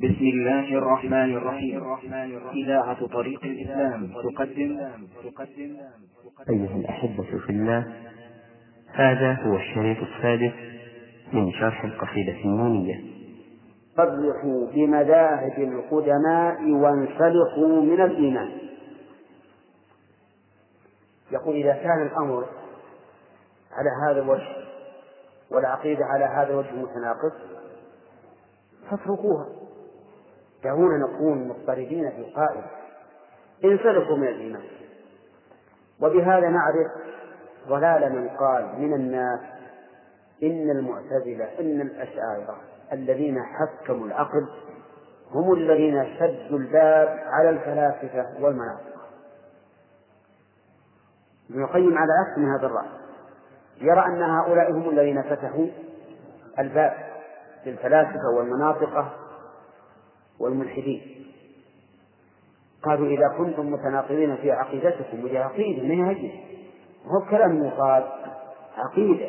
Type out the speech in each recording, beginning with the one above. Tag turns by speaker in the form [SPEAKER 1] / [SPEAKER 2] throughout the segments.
[SPEAKER 1] بسم الله الرحمن الرحيم. إذاعة طريق الإسلام تقدم. تقدم
[SPEAKER 2] أيها الأحبة في الله هذا هو الشريط السادس من شرح القصيدة النونية.
[SPEAKER 3] صرحوا بمذاهب القدماء وانسلخوا من الإيمان. يقول إذا كان الأمر على هذا الوجه والعقيدة على هذا الوجه متناقض فاتركوها. دعونا نكون مضطردين في القائد انسلخوا من الإيمان. وبهذا نعرف ضلال من قال من الناس إن المعتزلة إن الأشاعرة الذين حكموا العقل هم الذين سدوا الباب على الفلاسفة والمناطق. ابن القيم على عكس من هذا الرأي. يرى أن هؤلاء هم الذين فتحوا الباب للفلاسفة والمناطقة والملحدين. قالوا إذا كنتم متناقضين في عقيدتكم وهي عقيدة ما هي هو كلام يقال عقيدة.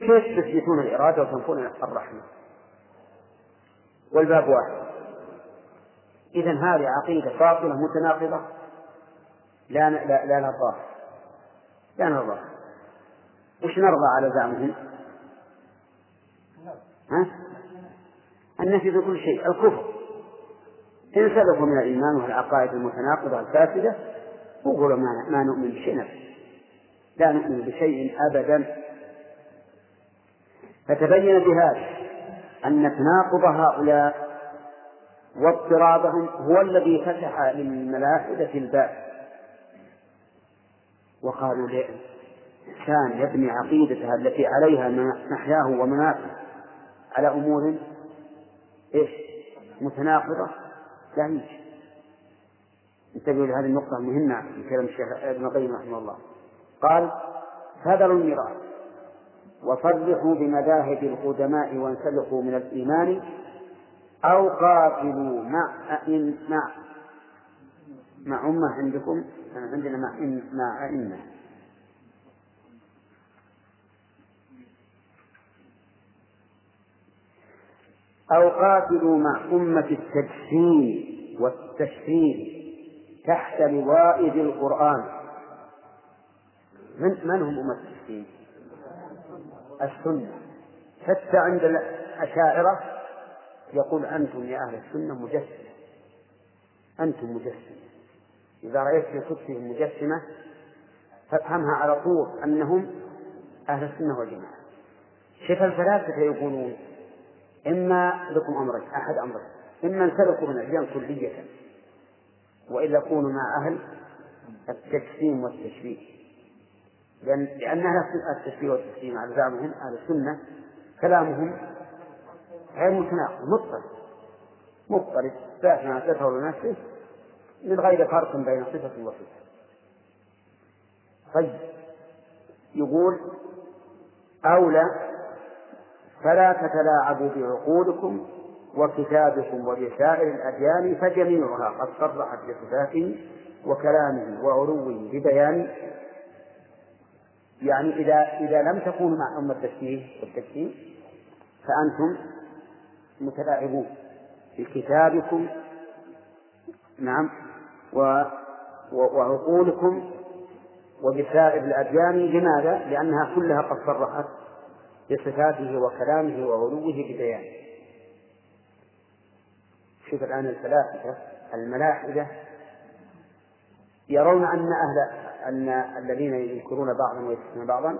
[SPEAKER 3] كيف تثبتون الإرادة وتنفون الرحمة؟ والباب واحد. إذا هذه عقيدة باطلة متناقضة. لا لا لا نرضاها لا نرضاها وش نرضى على زعمهم؟ ها؟ النفي في كل شيء. الكفر. إن سلكوا من الإيمان والعقائد المتناقضة الفاسدة وقولوا ما, ما نؤمن بشيء لا نؤمن بشيء أبدا. فتبين بهذا أن تناقض هؤلاء واضطرابهم هو الذي فتح للملاحدة الباب. وقالوا كان يبني عقيدته التي عليها محياه ومنافه على أمور إيش؟ متناقضة. لا يمكن. انتبهوا لهذه النقطة المهمة في كلام الشيخ ابن القيم رحمه الله. قال فذروا الميراث وصرحوا بمذاهب القدماء وانسلخوا من الإيمان أو قاتلوا مع أئن مع أمة عندكم؟ عندنا مع أئمة. أو قاتلوا مع أمة التجسيم والتشريع تحت لواء ذي القرآن. من من هم أمة التجسيم؟ السنة. حتى عند الأشاعرة يقول أنتم يا أهل السنة مجسمة. أنتم مجسمة. إذا رأيت في كتبهم مجسمة فافهمها على طول أنهم أهل السنة والجماعة. شوف الفلاسفة يقولون إما لكم أمرين أحد أمرين إما انسلكوا من الأديان كلية وإلا كونوا مع أهل التجسيم والتشبيه لأن أهل التشبيه والتجسيم على زعمهم أهل السنة كلامهم غير متناقض مضطرب. مضطرب. ذات ما لنفسه من غير فرق بين صفة وصفة. طيب. يقول أولى فلا تتلاعبوا بعقولكم وكتابكم وبسائر الأديان فجميعها قد صرحت بصفاته وكلامه وعلوه ببيان يعني إذا إذا لم تكونوا مع أمة التشبيه والتجسيم فأنتم متلاعبون بكتابكم نعم و وعقولكم وبسائر الأديان لماذا؟ لأنها كلها قد صرحت بصفاته وكلامه وعلوه ببيانه. شوف الآن الفلاسفة الملاحدة يرون أن أهل أن الذين ينكرون بعضا ويثبتون بعضا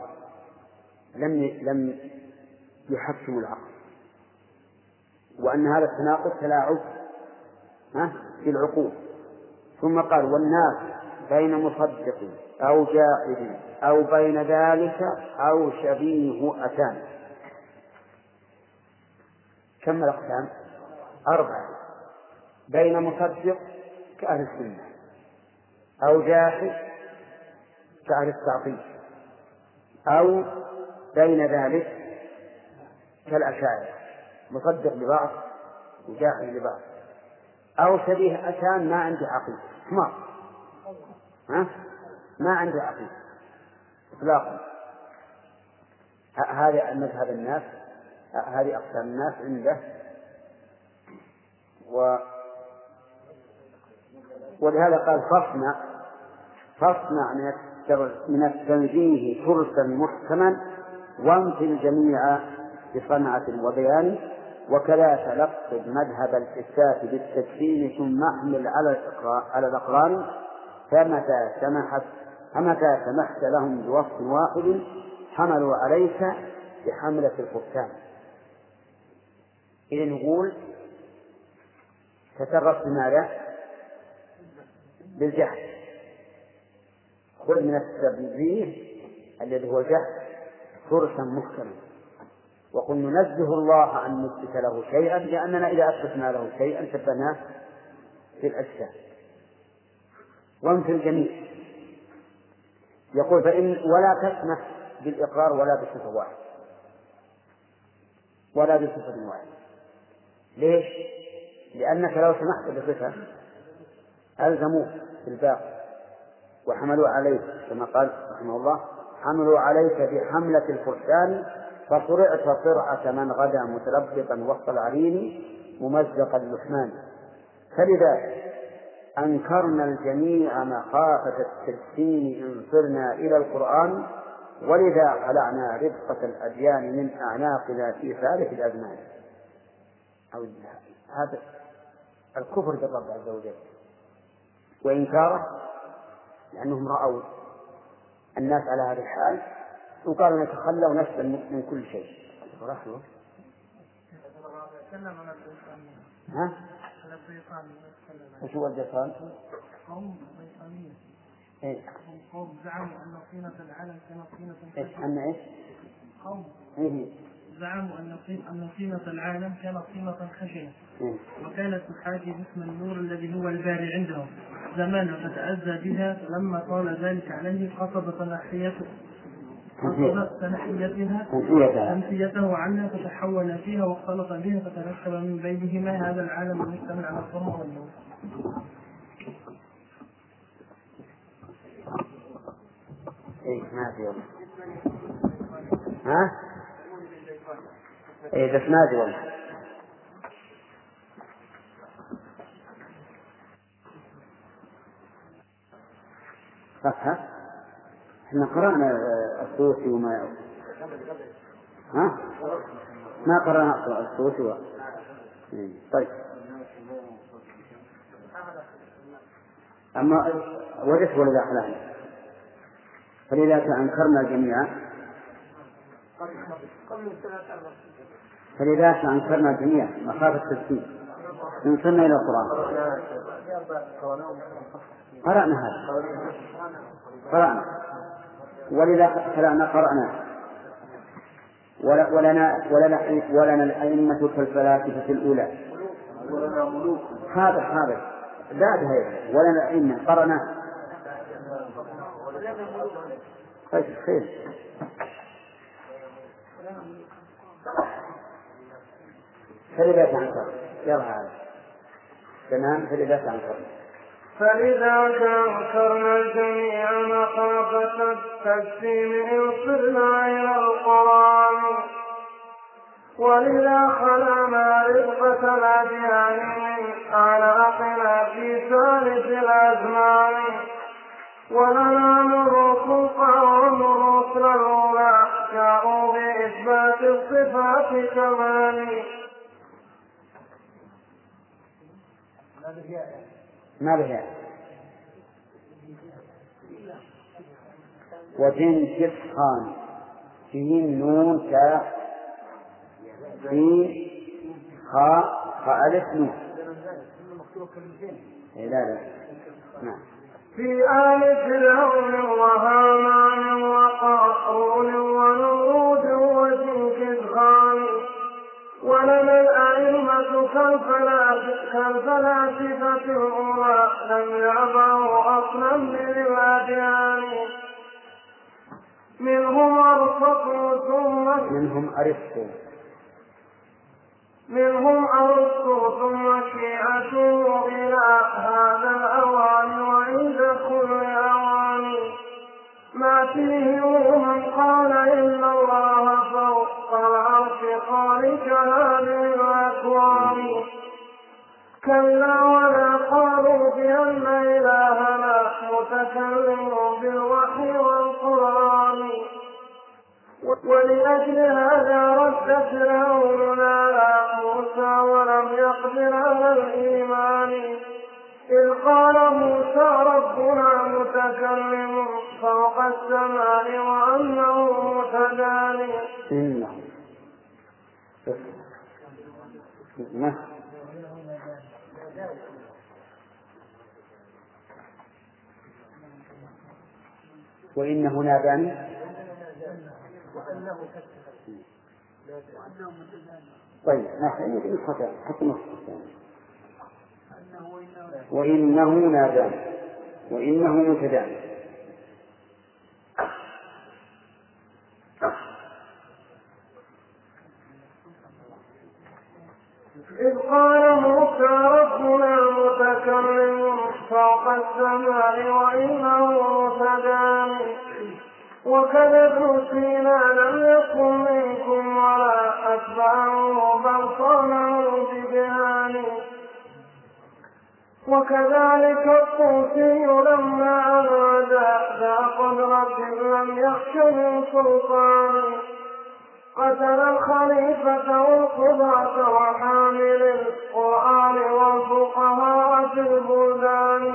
[SPEAKER 3] لم لم يحكموا العقل. وأن هذا التناقض تلاعب في العقول. ثم قال والناس بين مصدق أو جاحد أو بين ذلك أو شبيه أتان. كم الأقسام؟ أربعة. بين مصدق كأهل السنة. أو جاحد كأهل التعطيل. أو بين ذلك كالأشاعرة مصدق لبعض وجاحد لبعض. أو شبيه أتان ما عنده عقيدة. حمار ها؟ ما عنده عقيدة. إطلاقا. هذا مذهب الناس هذه أقسام الناس عنده. و ولهذا قال فاصنع فاصنع من من التنزيه ترسا محكما وانفي الجميع بصنعة وبيان وكذا تلقد مذهب الإثبات بالتدخين ثم احمل على على الأقران فمتى سمحت فمتى سمحت لهم بوصف واحد حملوا عليك بحملة الفرسان إذا نقول تشرف بماذا؟ بالجهل. خذ من التنزيه الذي هو الجهل فرسا محكما. وقل ننزه الله أن نثبت له شيئا لأننا إذا أثبتنا له شيئا ثبتناه في الأجسام. وانفي الجميع. يقول فإن ولا تسمح بالإقرار ولا بصفة واحدة. ولا بصفة واحدة. ليش؟ لأنك لو سمحت بصفة ألزموك بالباقي وحملوا عليك كما قال رحمه الله حملوا عليك بحملة الفرسان فصرعت صرعة من غدا متلبطا وسط العرين ممزق اللحمان فلذا أنكرنا الجميع مخافة التدخين إن صرنا إلى القرآن ولذا خلعنا ربقة الأديان من أعناقنا في ثالث الأزمان. أو هذا الكفر بالرب عز وجل. وإنكاره لأنهم رأوا الناس على هذا الحال وقالوا نتخلى ونسلم من كل شيء. رحمة. ها؟ وش هو؟
[SPEAKER 4] قوم بريطانية
[SPEAKER 3] إيش؟
[SPEAKER 4] هم قوم زعموا أن طينة العالم كانت طينة إيش؟
[SPEAKER 3] أن إيش؟
[SPEAKER 4] قوم
[SPEAKER 3] إيه
[SPEAKER 4] زعموا أن طين- أن طينة العالم كانت طينة خشنة
[SPEAKER 3] إيه
[SPEAKER 4] وكانت تحاكي جسم النور الذي هو الباري عندهم زمانا فتأذى بها فلما طال ذلك عليه قصد تنحيته قصد تنحيتها
[SPEAKER 3] تنحيتها
[SPEAKER 4] تنحيته عنها فتحول فيها واختلط بها فتركب من بينهما هذا العالم المشتمل على الظلم والنور.
[SPEAKER 3] إيه ما في والله ها؟ إيه بس ما ادري والله فتحة إحنا قرأنا السوسي وما ها؟ ما قرأنا السوسي و... إيه، طيب. أما وجدت ولد أحلام فلذلك أنكرنا جميعا. فلذلك أنكرنا جميعا. مخافة التفسير. إن إلى القرآن. قرأنا هذا. قرأنا. ولذا قرأنا قرأنا ولنا ولنا ولنا الأئمة كالفلاسفة الأولى. هذا هذا. بعد هذا. ولنا الأئمة. قرأنا طيب خير. فلذا تنكر يرى هذا. تمام؟ فلذا تنكر
[SPEAKER 4] فلذاك أنكرنا الجميع مخافة التجسيم إن صرنا إلى القرآن ولذا خلعنا رفقة الأديان من أعناقنا في ثالث الأزمان ولنا نور قوم الرسل الأولى جاءوا بإثبات الصفات كمال
[SPEAKER 3] ما بها؟ وجن كسخان فيه نون كاف في خاء خاء ألف نون. إيه لا لا. نعم.
[SPEAKER 4] في آل فرعون وهامان وقارون ونمرود وجنكز خان ولنا الأئمة كالفلاسفة الأولى لم يعبروا أصلا من الأديان منهم أرسطو ثم
[SPEAKER 3] منهم أرسطو
[SPEAKER 4] منهم أرسطو ثم شيعته إلى هذا الأوان وعند كل أوان. ما فيه من قال إن الله هذه الأكوان كلا ولا قالوا بأن إلهنا متكلم بالوحي والقرآن. ولأجل هذا رد فرعون على موسى ولم يقدر على الإيمان. إذ قال موسى ربنا متكلم فوق السماء وأنه متداني
[SPEAKER 3] إنه نعم وإنه ناداني طيب نسخة حتى نسخة وإنه ناداني وإنه متداني
[SPEAKER 4] إذ قال موسى ربنا متكلم فوق السماء وإنه متداني وكذبوا فينا لم يكن منكم ولا أتبعه بل صنعوا بجهان وكذلك الطوسي لما أراد ذا قدرة لم يخش من سلطان. قتل الخليفة والقضاة وحامل القرآن والفقهاء في البلدان.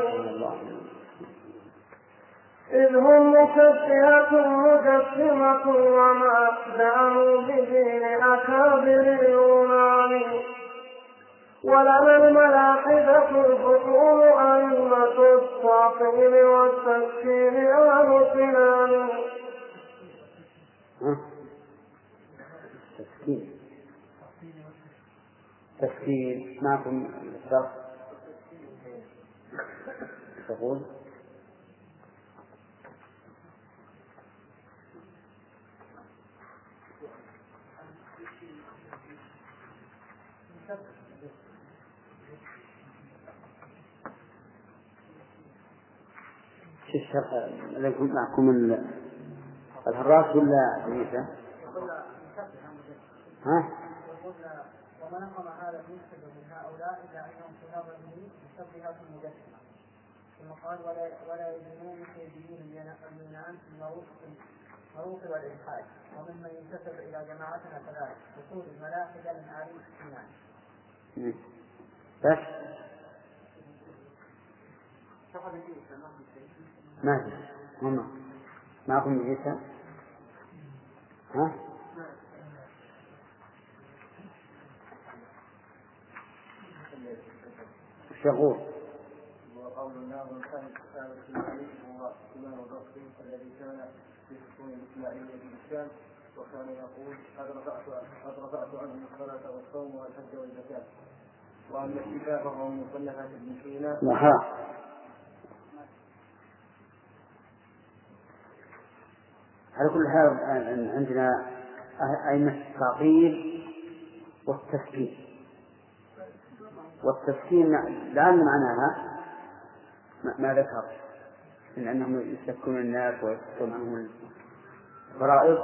[SPEAKER 4] إذ هم مشبهة مجسمة وما دانوا بدين أكابر اليونان. ولنا الملاحدة الفصول
[SPEAKER 3] معكم الشرح تقول شو الشرح الذي كنت معكم الهراس ولا عيسى؟ ها؟
[SPEAKER 5] وما نقم هذا المشكل من هؤلاء الا انهم في نظره مشبهه مجسمه ثم قال ولا ولا يدينون دين اليونان المروق والالحاد وممن ينتسب إلى جماعتنا كذلك. وصول الملاحدة من آل السنان.
[SPEAKER 3] بس ما في هم. معكم عيسى ها؟ شغول
[SPEAKER 6] وقول الناظم كان كتاب الاسماعيلي هو امام البصري الذي كان في سكون الإسماعيلية في الاسلام وكان يقول قد رفعت قد رفعت عنهم الصلاة والصوم والحج والزكاة واما الشفاء فهو من مصنفات ابن سينا.
[SPEAKER 3] نعم. على كل حال عندنا أئمة التعطيل والتسكين. والتسكين لعل معناها ما ذكر. من أنهم يسكون الناس ويسكون عنهم الفرائض.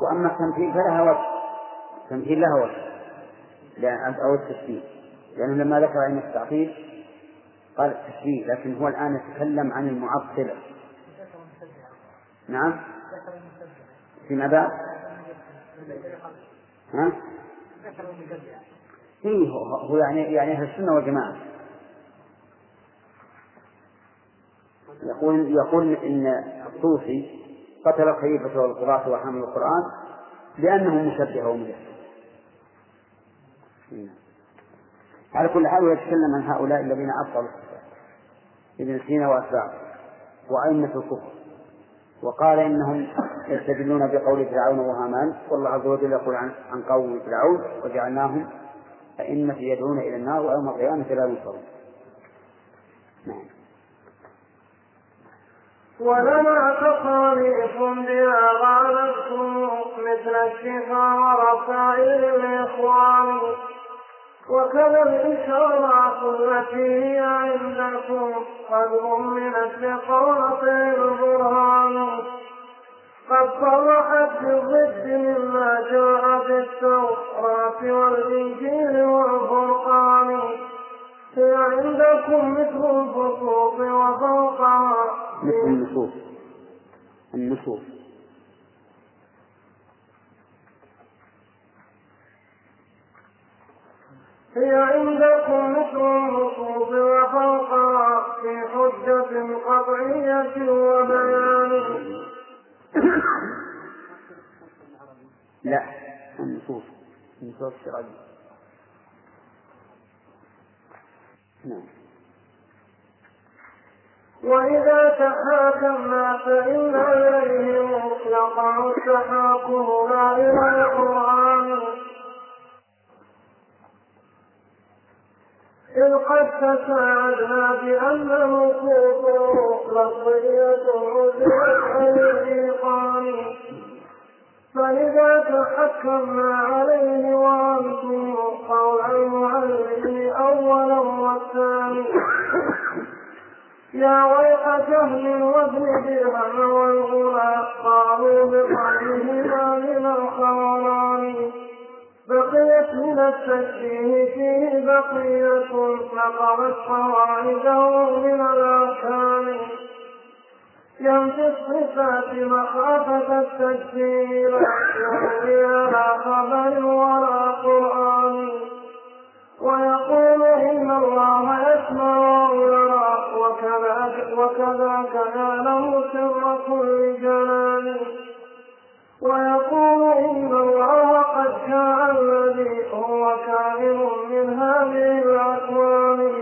[SPEAKER 3] وأما التمثيل فلها وجه التمثيل لها وجه أو التسكين لأنه لما ذكر أئمة التعطيل قال التشبيه لكن هو الآن يتكلم عن المعطلة نعم. فيما بعد ها؟ إيه هو, هو يعني يعني أهل السنة والجماعة. يقول يقول إن الطوسي قتل الخليفة والقضاة وحامل القرآن لأنه مشبه ومجسم على كل حال يتكلم عن هؤلاء الذين أبطلوا ابن سينا وأتباعه وأئمة الكفر. وقال إنهم يستدلون بقول فرعون وهامان والله عز وجل يقول عن, عن قوم فرعون وجعلناهم أئمة يدعون إلى النار ويوم القيامة لا ينصرون. نعم.
[SPEAKER 4] ولنا تصاريف بها غالبتم مثل الشفا ورسائل الإخوان وكذا الإشارات التي هي عندكم قد أمنت بقولة البرهان. قد صرحت بالضد مما جاء في التوراة والإنجيل والفرقان. عندكم مثل الفصوص وفوقها
[SPEAKER 3] مثل النصوص. النصوص.
[SPEAKER 4] هي عندكم مثل النصوص وفوقها في حجة قطعية وبيان.
[SPEAKER 3] لا النصوص. النصوص الشرعية نعم.
[SPEAKER 4] وإذا تحاكمنا فإن إليه يقع التحاكم لا إلى القرآن. إذ قد تساعدنا بأن نصوصه لفظية عن الإيقان فإذا تحكمنا عليه وأنتم قول المعلم أولا والثاني يا ويح جهل وابن درهم والغلا قالوا بقولهما من الخوران بقيت من التشبيه فيه بقية نقضت قواعده من الأركان. ينفي الصفات مخافة التجسيم يروي على خبر ولا قرآن. ويقول إن الله يسمع ويرى وكذاك, وكذاك يعلم سر كل جلال ويقول إن الله قد شاء الذي هو كائن من هذه الأكوان.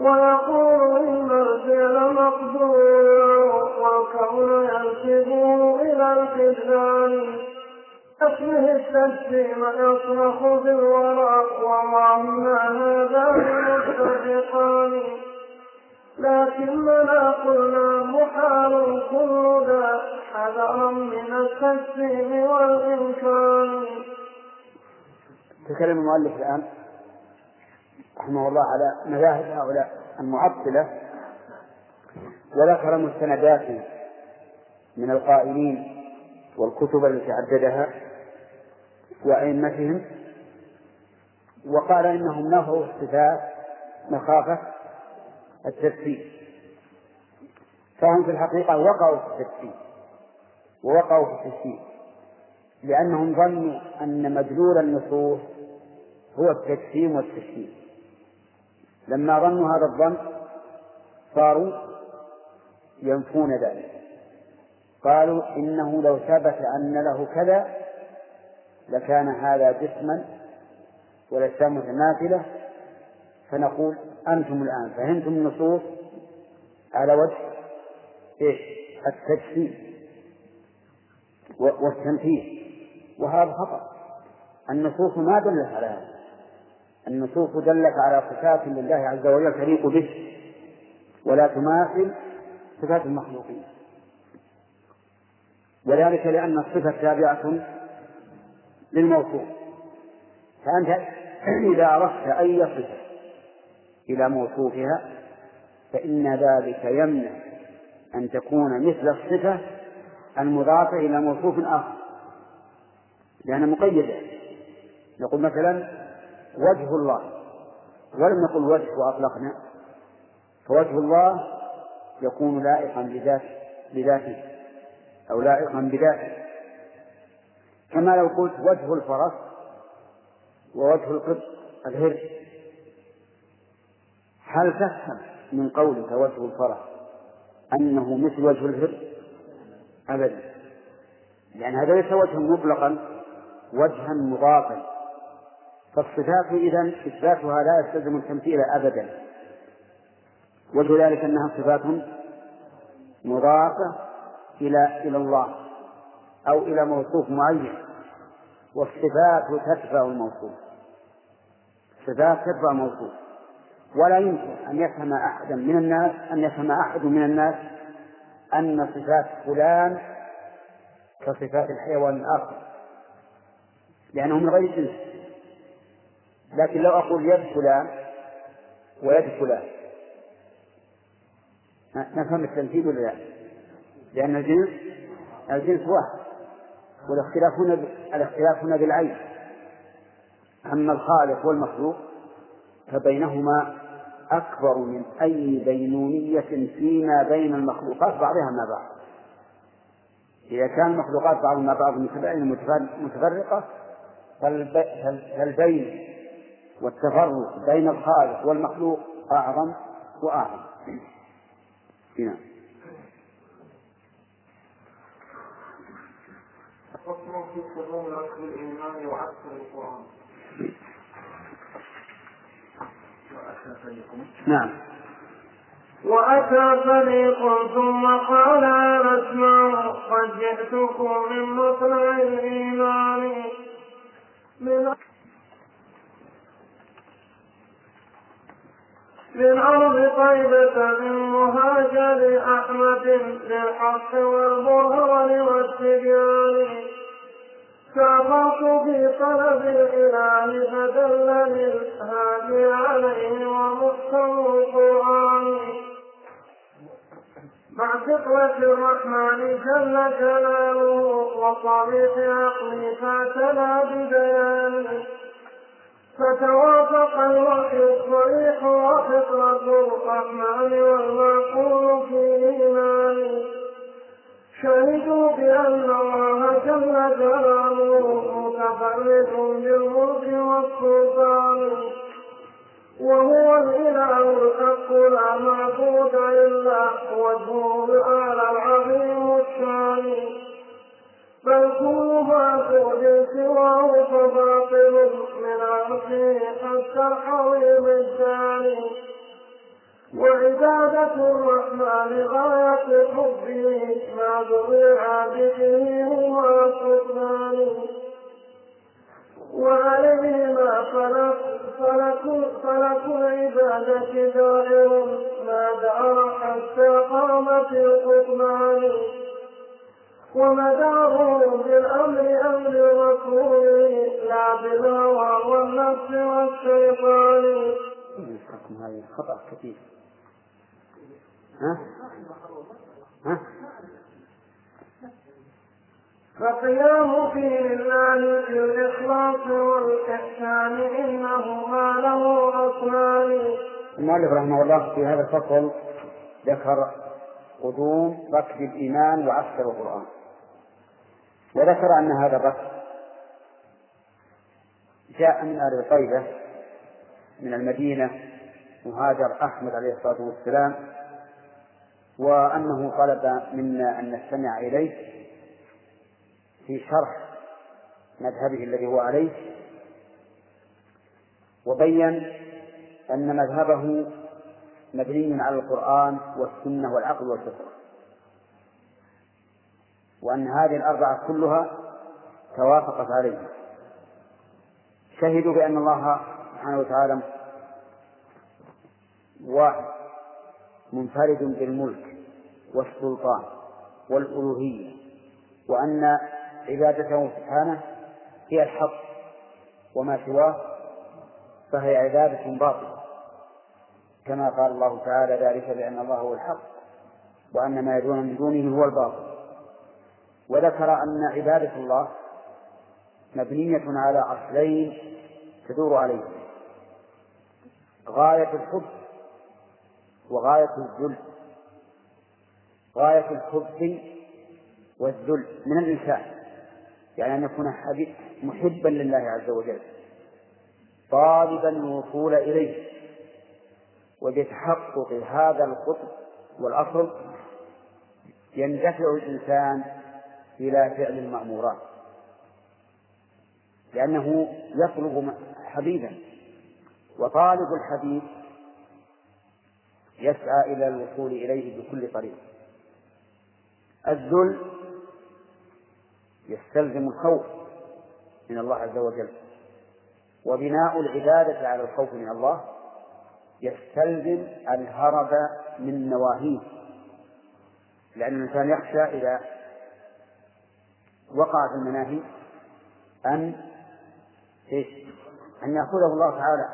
[SPEAKER 4] ويقول إن الفعل مقدور والكون ينسبه إلى الحسان أشبه التسليم يصرخ بالورى وما هذا متفقان لكننا قلنا محال كل حذرا من التسليم والإنكار
[SPEAKER 3] تكلم المؤلف الآن رحمه الله على مذاهب هؤلاء المعطلة وذكر مستندات من القائلين والكتب التي عددها. وأئمتهم وقال إنهم نفوا الصفات مخافة التفسير فهم في الحقيقة وقعوا في التفسير ووقعوا في التفسير لأنهم ظنوا أن مدلول النصوص هو التجسيم والتشكيل لما ظنوا هذا الظن صاروا ينفون ذلك. قالوا إنه لو ثبت أن له كذا لكان هذا جسما والأجسام متماثلة فنقول أنتم الآن فهمتم النصوص على وجه إيش؟ التجسيم والتمثيل وهذا خطأ. النصوص ما دلت على هذا. النصوص دلت على صفات لله عز وجل تليق به ولا تماثل صفات المخلوقين. وذلك لأن الصفة تابعة للموصوف فأنت إذا أردت أي صفة إلى موصوفها فإن ذلك يمنع أن تكون مثل الصفة المضافة إلى موصوف آخر. لأنها مقيدة. نقول مثلا وجه الله. ولم نقل وجه وأطلقنا. فوجه الله يكون لائقا بذات بذاته أو لائقا بذاته. كما لو قلت وجه الفرس ووجه القط الهر. هل تفهم من قولك وجه الفرس أنه مثل وجه الهر؟ أبدا. لأن هذا ليس وجها مطلقا وجها مضافا. فالصفات إذا إثباتها لا يستلزم التمثيل أبدا. وجه ذلك أنها صفات مضافة إلى إلى الله. أو إلى موصوف معين. والصفات تتبع الموصوف. الصفات تتبع الموصوف. ولا يمكن أن يفهم أحدا من الناس أن يفهم أحد من الناس أن صفات فلان كصفات الحيوان الآخر. لأنه من غير جنس. لكن لو أقول يد فلان ويد فلان. نفهم التمثيل ولا لا؟ لأن الجنس الجنس واحد. والاختلاف هنا الاختلاف هنا بالعين. أما الخالق والمخلوق فبينهما أكبر من أي بينونية فيما بين المخلوقات بعضها مع بعض. إذا كان المخلوقات بعضها مع بعض متفرقة فالبين والتفرق بين الخالق والمخلوق أعظم وأعظم. نعم.
[SPEAKER 4] فصل في قدوم ركب الإيمان وعكس القرآن.
[SPEAKER 3] نعم.
[SPEAKER 4] وأتى فريق ثم قال أنا اسمع قد جئتكم من مطلع الإيمان. من من أرض طيبة من مهاجر أحمد للحق والبرهان والتبيان. سافرت في طلب الإله فدلني الهادي عليه ومحكم القرآن. مع فطرة الرحمن جل جلاله وطريق عقلي فاعتنى ببيانه فتوافق الوحي الصريح وفطرة الرحمن والمعقول في إيمانه. شهدوا بأن الله جل جلاله متفرد بالملك والسلطان وهو الإله الحق لا معبود إلا وجهه الأعلى العظيم الشان. بل كل معبود سواه فباطل من عرشه حتى الحويم الثاني. وعبادة الرحمن غاية حبه ما دعي عابده هو السلطان وعليهما فلك فلك فلك العبادة دائر ما دار حتى قامت القطبان ومداره بالأمر أمر رسوله لا بالهوى والنفس والشيطان.
[SPEAKER 3] هذه خطأ كثير. ها؟ ها؟
[SPEAKER 4] فقيام في لله بالإخلاص والإحسان إنهما له أصلان.
[SPEAKER 3] المؤلف رحمه الله في هذا الفصل ذكر قدوم ركب الإيمان وعسكر القرآن وذكر أن هذا الركب جاء من أهل طيبة من المدينة مهاجر أحمد عليه الصلاة والسلام وأنه طلب منا أن نستمع إليه في شرح مذهبه الذي هو عليه وبين أن مذهبه مبني على القرآن والسنة والعقل والفطرة وأن هذه الأربعة كلها توافقت عليه. شهدوا بأن الله سبحانه وتعالى واحد. منفرد بالملك والسلطان والألوهية وأن عبادته سبحانه هي الحق وما سواه فهي عبادة باطلة. كما قال الله تعالى ذلك بأن الله هو الحق وأن ما يدعون من دونه هو الباطل وذكر أن عبادة الله مبنية على أصلين تدور عليه غاية الحب وغاية الذل. غاية الحب والذل من الإنسان. يعني أن يكون محبا لله عز وجل. طالبا الوصول إليه. وبتحقق هذا القطب والأصل يندفع الإنسان إلى فعل المأمورات. لأنه يطلب حبيبا. وطالب الحبيب يسعى إلى الوصول إليه بكل طريق الذل يستلزم الخوف من الله عز وجل وبناء العبادة على الخوف من الله يستلزم الهرب من نواهيه لأن الإنسان يخشى إذا وقع في المناهي أن إيش؟ أن يأخذه الله تعالى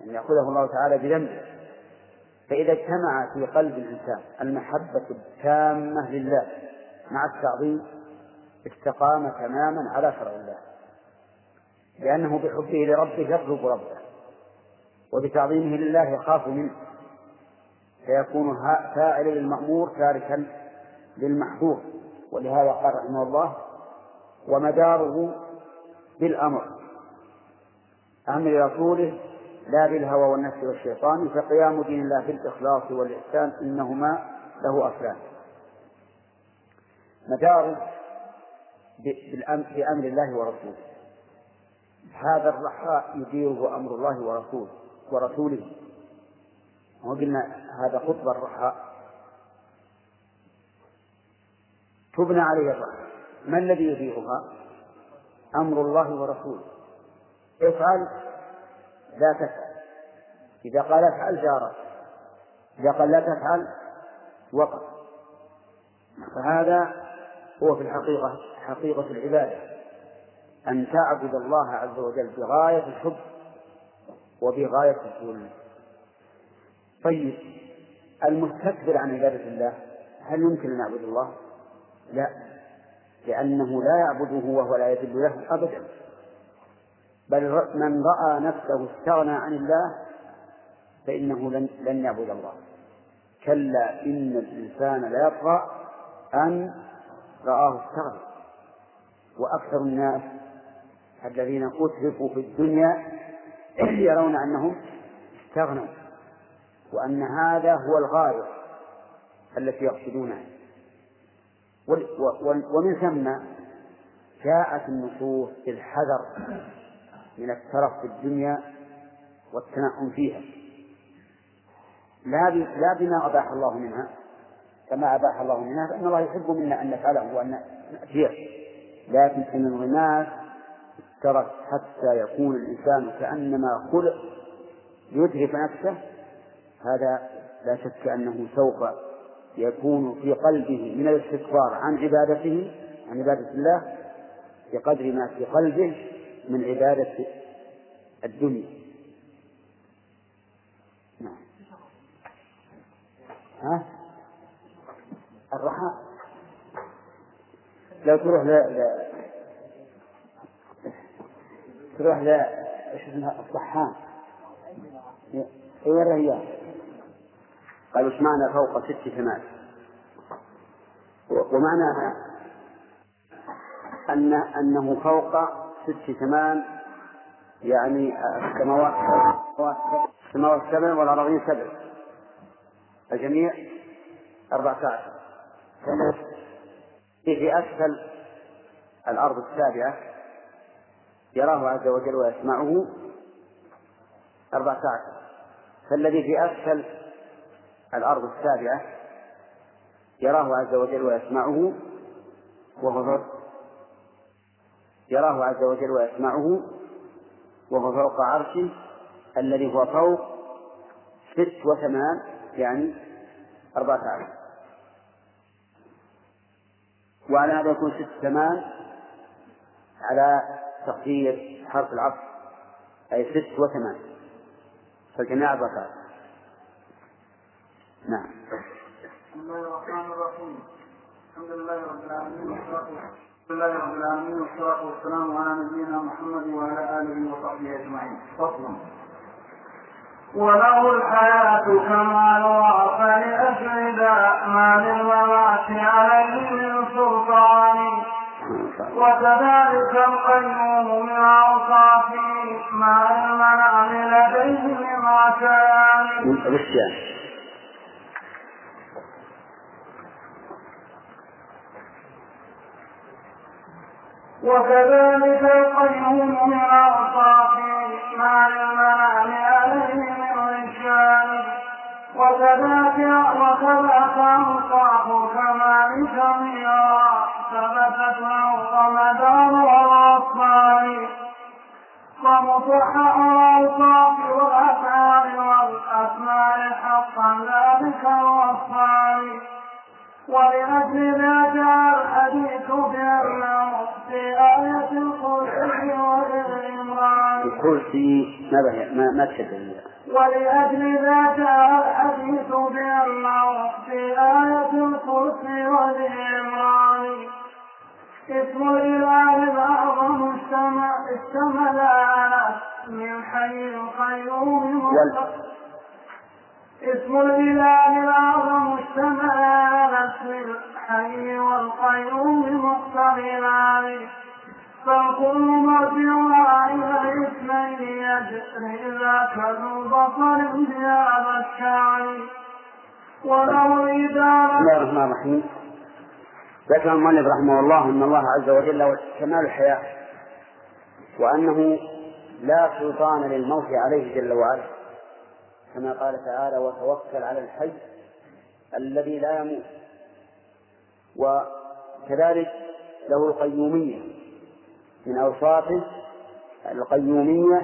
[SPEAKER 3] أن يأخذه الله تعالى بذنبه فإذا اجتمع في قلب الإنسان المحبة التامة لله مع التعظيم استقام تماما على شرع الله. لأنه بحبه لربه يطلب ربه وبتعظيمه لله يخاف منه. فيكون فاعلا للمأمور تاركا للمحظور. ولهذا قال رحمه الله ومداره بالأمر أمر رسوله لا بالهوى والنفس والشيطان فقيام دين الله بالإخلاص والإحسان إنهما له أصلان. مداره بأمر الله ورسوله. هذا الرخاء يديره أمر الله ورسوله ورسوله. وقلنا هذا خطبة الرخاء تبنى عليه الرخاء ما الذي يديرها؟ أمر الله ورسوله. افعل لا تفعل. إذا قال افعل جارت إذا قال لا تفعل وقف فهذا هو في الحقيقة حقيقة العبادة. أن تعبد الله عز وجل بغاية الحب وبغاية الذل طيب المستكبر عن عبادة الله هل يمكن أن يعبد الله؟ لا. لأنه لا يعبده وهو لا يذل له أبدا. بل من رأى نفسه استغنى عن الله فإنه لن, لن يعبد الله. كلا إن الإنسان ليطغى أن رآه استغنى وأكثر الناس الذين أترفوا في الدنيا يرون أنهم استغنوا وأن هذا هو الغاية التي يقصدونها. ومن ثم جاءت النصوص بالحذر من الترف في الدنيا والتنعم فيها. لا لا بما أباح الله منها. كما أباح الله منها فإن الله يحب منا أن نفعله وأن نأتيه. لكن إن الغماس ترك حتى يكون الإنسان كأنما خلق يدرك نفسه هذا لا شك أنه سوف يكون في قلبه من الاستكبار عن عبادته عن عبادة الله بقدر ما في قلبه من عبادة الدنيا. نعم. ها؟ الرحاء لو تروح ل... ل... تروح ل إيش اسمها؟ الصحان اي الرياض قالوا إيش معنى فوق ست ثمان ومعناها أن أنه فوق ست ثمان يعني السماوات السماوات سبع والأراضين سبع الجميع أربعة عشر في أسفل الأرض السابعة يراه عز وجل ويسمعه أربعة عشر فالذي في أسفل الأرض السابعة يراه عز وجل ويسمعه وهو يراه عز وجل ويسمعه وهو فوق عرشه الذي هو فوق ست وثمان يعني أربعة عشر. وعلى هذا يكون ست ثمان على تقدير حرف العطف أي ست وثمان. فالجميع أربعة عشر نعم.
[SPEAKER 4] بسم الله الرحمن الرحيم. الحمد لله رب العالمين والصلاة الحمد لله رب العالمين والصلاة والسلام على نبينا محمد وعلى آله وصحبه أجمعين. وله الحياة كمال وعفى لأجل ما للممات عليه من سلطان وكذلك القيوم من أوصافه مع المنام لديه من ركان. وكذلك القيوم من أوصافه مع المنام عليه من رجال وكذاك وكذاك أوصاف كمال جميعا ثبتت له رمضان والأصفار ومصحح الأوصاف والأفعال والأسماء حقا ذلك الوصفان ولأجل ذا جاء الحديث بأنه في آية الكرسي والإمران.
[SPEAKER 3] الكرسي ما ما ما تشد
[SPEAKER 4] ولأجل ذا جاء الحديث بأنه في آية الكرسي والإمران. اسم الإله الأعظم اشتمل على اسم الحي القيوم اسم الإله الأعظم اسم الحي والقيوم مقترنان فالكل مرجعها إلى اثنين يجري ذاك ذو بصر بهذا الشعر وله إدارة
[SPEAKER 3] بسم الله الرحمن الرحيم. ذكر المؤلف رحمه الله أن الله عز وجل له كمال الحياة وأنه لا سلطان للموت عليه جل وعلا. كما قال تعالى وتوكل على الحي الذي لا يموت. وكذلك له القيومية من أوصافه القيومية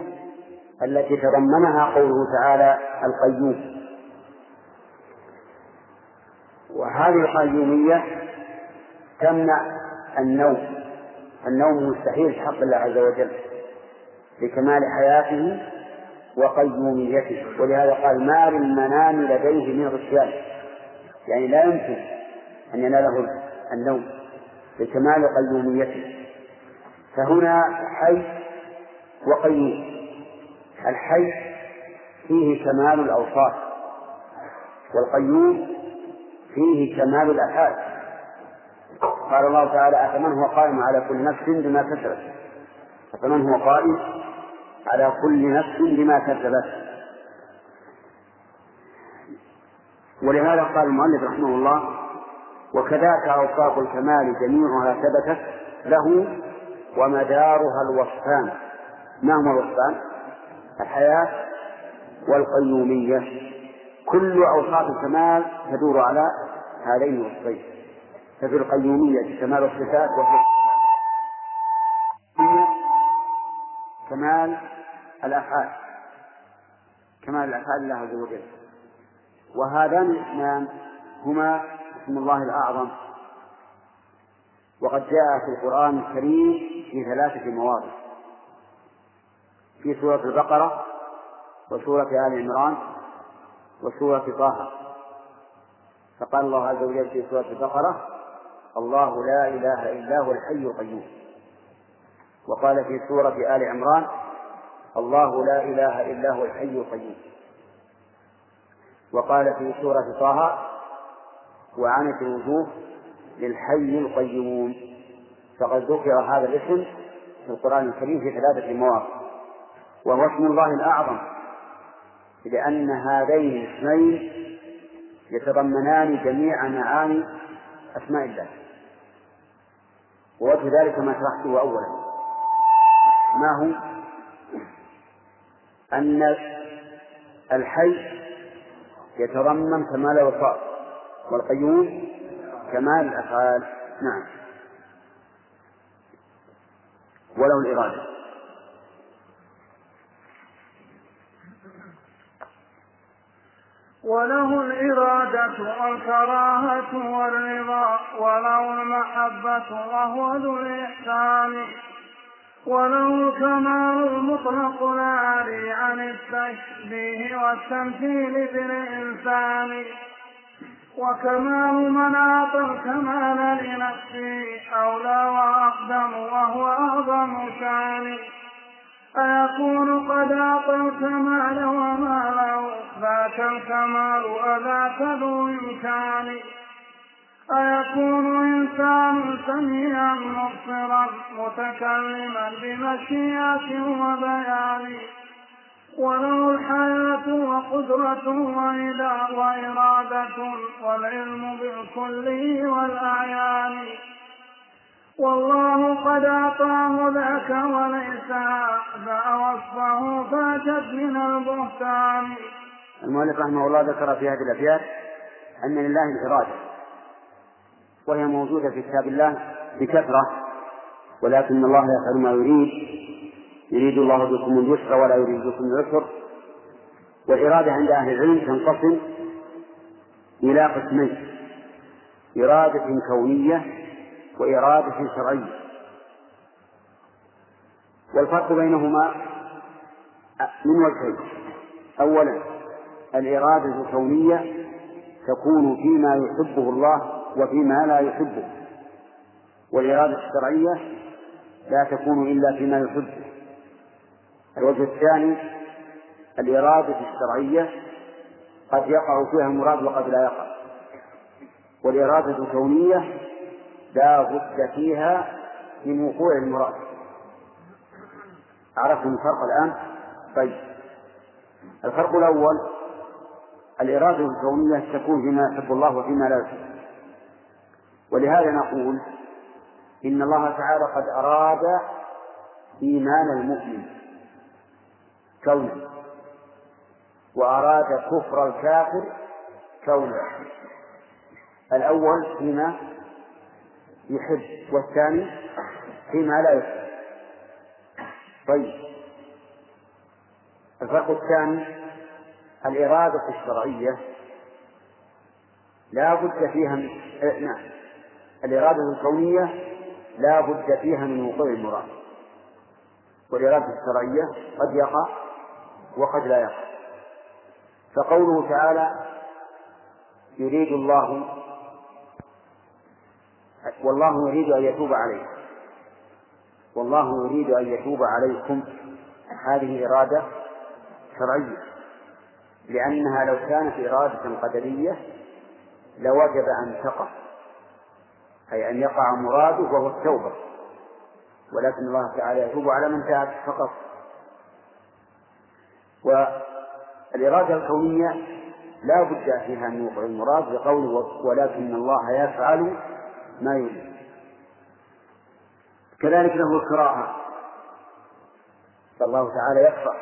[SPEAKER 3] التي تضمنها قوله تعالى القيوم. وهذه القيومية تمنع النوم. النوم مستحيل في حق الله عز وجل لكمال حياته وقيوميته ولهذا قال ما للمنام لديه من غشيان. يعني لا يمكن أن يناله النوم لكمال قيوميته فهنا حي وقيوم. الحي فيه كمال الأوصاف والقيوم فيه كمال الأفعال. قال الله تعالى أفمن هو قائم على كل نفس بما كسبت؟ أفمن هو قائم على كل نفس بما كسبت ولهذا قال المؤلف رحمه الله وكذاك أوصاف الكمال جميعها ثبتت له ومدارها الوصفان. ما هما الوصفان؟ الحياة والقيومية. كل أوصاف الكمال تدور على هذين الوصفين. ففي القيومية كمال الصفات وفي كمال الأفعال كمال الأفعال الله عز وجل. وهذان الاسمان هما اسم الله الأعظم. وقد جاء في القرآن الكريم في ثلاثة مواضع. في سورة البقرة وسورة آل عمران وسورة طه. فقال الله عز وجل في سورة البقرة الله لا إله إلا هو الحي القيوم. وقال في سورة آل عمران الله لا إله إلا هو الحي القيوم. وقال في سورة طه وعنت الوجوه للحي القيوم. فقد ذكر هذا الاسم في القرآن الكريم في ثلاثة مواقع. وهو اسم الله الأعظم لأن هذين الاسمين يتضمنان جميع معاني أسماء الله. ووجه ذلك ما شرحته أولا. ما هو؟ أن الحي يتضمن كمال الوصاف والقيوم كمال الأفعال. نعم. وله الإرادة.
[SPEAKER 4] وله الإرادة والكراهة والرضا وله المحبة وهو ذو الإحسان. وله الكمال المطلق العالي عن التشبيه والتمثيل بالإنسان. وكمال من أعطى الكمال لنفسه أولى وأقدم وهو أعظم شأن. أيكون قد أعطى الكمال وما له ذاك الكمال أذاك ذو إمكان. أيكون إنسان سميعا مبصرا متكلما بمشيئة وبيان. وله الحياة وقدرة وإرادة والعلم بالكل والأعيان. والله قد أعطاه ذاك وليس هذا وصفه فأتت من البهتان.
[SPEAKER 3] المؤلف رحمه الله ذكر في هذه الأبيات أن لله الإرادة. وهي موجودة في كتاب الله بكثرة ولكن الله يفعل ما يريد. يريد الله بكم اليسر ولا يريد بكم العسر. والإرادة عند أهل العلم تنقسم إلى قسمين إرادة كونية وإرادة شرعية. والفرق بينهما من وجهين. أولا الإرادة الكونية تكون فيما يحبه الله وفيما لا يحبه والإرادة الشرعية لا تكون إلا فيما يحبه الوجه الثاني الإرادة الشرعية قد يقع فيها المراد وقد لا يقع. والإرادة الكونية لا بد فيها من وقوع المراد. عرفتم الفرق الآن؟ طيب. الفرق الأول الإرادة الكونية تكون فيما يحب الله وفيما لا يحب. ولهذا نقول إن الله تعالى قد أراد إيمان المؤمن كونا وأراد كفر الكافر كونا الأول فيما يحب والثاني فيما لا يحب. طيب. الفرق الثاني الإرادة الشرعية لا بد فيها من آه، نعم. الإرادة الكونية لا بد فيها من وقوع المراد. والإرادة الشرعية قد يقع وقد لا يقع. فقوله تعالى يريد الله والله يريد أن يتوب عليكم. والله يريد أن يتوب عليكم. هذه إرادة شرعية. لأنها لو كانت إرادة قدرية لوجب أن تقع. أي أن يقع مراده وهو التوبة. ولكن الله تعالى يتوب على من تاب فقط. والإرادة الكونية لا بد فيها أن يوقع المراد بقوله ولكن الله يفعل ما يريد كذلك له الكراهة فالله تعالى يكره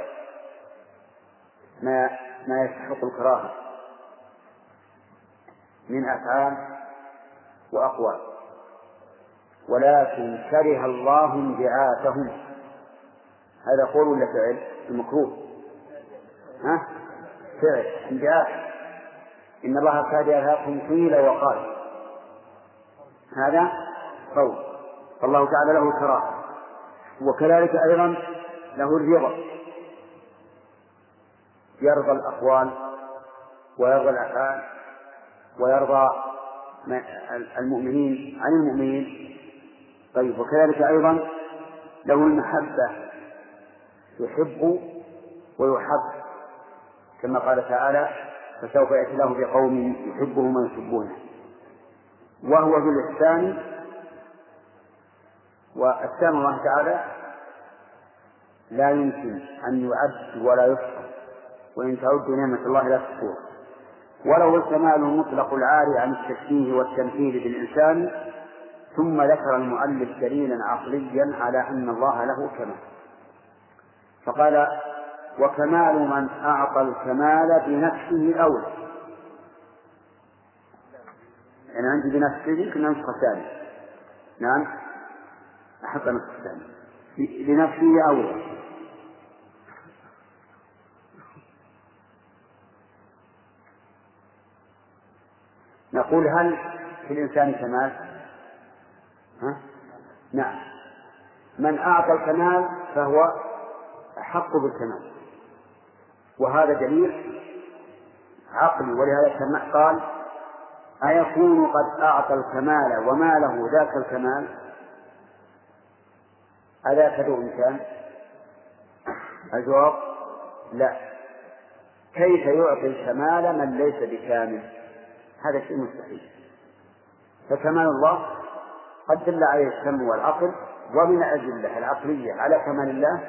[SPEAKER 3] ما ما يستحق الكراهة من أفعال وأقوال. ولكن كره الله انبعاثهم. هذا قول ولا فعل؟ المكروه. ها؟ فعل انبعاث. إن الله كاد يرهقهم قيل وقال. هذا قول. فالله تعالى له الكراهة وكذلك أيضا له الرضا. يرضى الأقوال ويرضى الأفعال ويرضى المؤمنين عن المؤمنين. طيب وكذلك أيضا له المحبة يحب ويحب كما قال تعالى فسوف يأتي الله بقوم يحبهم ويحبونه. وهو بالإحسان وإحسان الله تعالى لا يمكن أن يعد ولا يحصى وإن تعدوا نعمة الله لا تحصوها وله الكمال المطلق العاري عن التشبيه والتمثيل بالإنسان ثم ذكر المؤلف دليلا عقليا على أن الله له كمال. فقال وكمال من أعطى الكمال بنفسه أولى. يعني عندي بنفسه يمكن نسخة ثانية. نعم؟ أحب نسخة ثانية. بنفسه أولى. نقول هل في الإنسان كمال؟ ها؟ نعم. من أعطى الكمال فهو أحق بالكمال. وهذا دليل عقلي ولهذا قال أيكون قد أعطى الكمال وما له ذاك الكمال؟ أذاك ذو إمكان؟ الجواب لا. كيف يعطي الكمال من ليس بكامل؟ هذا شيء مستحيل. فكمال الله قد دل عليه السم والعقل ومن الأدلة العقلية على كمال الله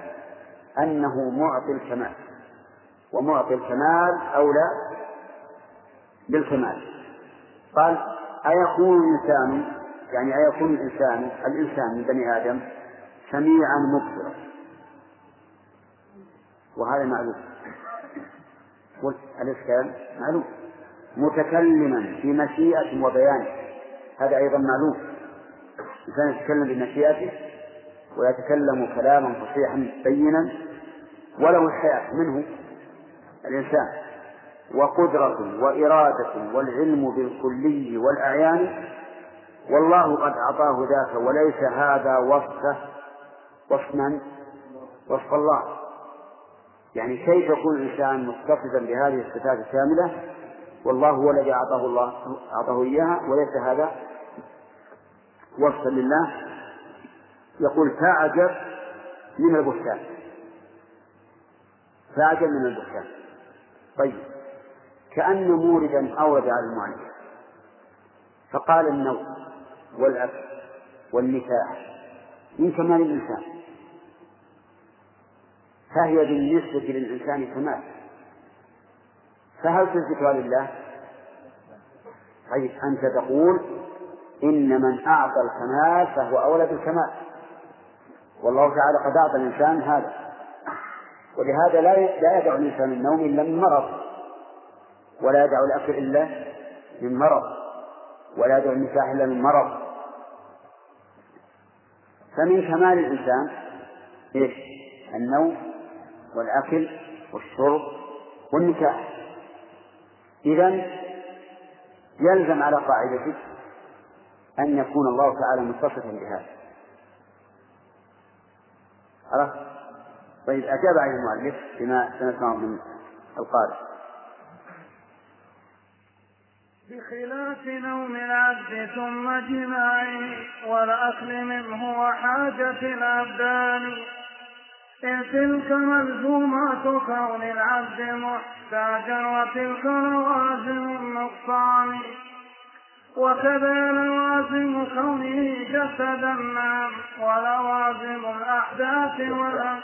[SPEAKER 3] أنه معطي الكمال. ومعطي الكمال أولى بالكمال. قال أيكون الإنسان يعني أيكون الإنسان الإنسان من بني آدم سميعا مبصرا؟ وهذا معلوم. الإشكال معلوم. متكلما بمشيئة وبيان. هذا أيضا معلوم. الإنسان يتكلم بمشيئته ويتكلم كلاما فصيحا بينا وله الحياة منه الإنسان وقدرة وإرادة والعلم بالكلي والأعيان والله قد أعطاه ذاك وليس هذا وصفه. وصف من؟ وصف الله. يعني كيف يكون الإنسان متصفا بهذه الصفات الكاملة؟ والله هو الذي أعطاه الله أعطاه إياها وليس هذا وصفا لله يقول تعجب من البهتان فأعجب من البهتان طيب. كأن موردا أورد على المؤلف فقال النوم والأكل والنكاح من كمال الإنسان. فهي بالنسبة للإنسان كمال. فهل تثبتها لله؟ طيب. أنت تقول إن من أعطى الكمال فهو أولى بالكمال. والله تعالى قد أعطى الإنسان هذا. ولهذا لا لا يدع الإنسان النوم إلا من مرض. ولا يدع الأكل إلا من مرض. ولا يدع النكاح إلا من مرض. فمن كمال الإنسان إيش؟ النوم والأكل والشرب والنكاح. إذا يلزم على قاعدتك أن يكون الله تعالى متصفا بهذا. عرفت؟ طيب أجاب عليه المؤلف بما سنسمعه من القارئ.
[SPEAKER 4] بخلاف نوم العبد ثم جماعة والأكل منه وحاجة الأبدان. إن تلك ملزومات كون العبد محتاجا وتلك لوازم النقصان. وكذا لوازم كونه جسدا نعم ولوازم الأحداث والأحداث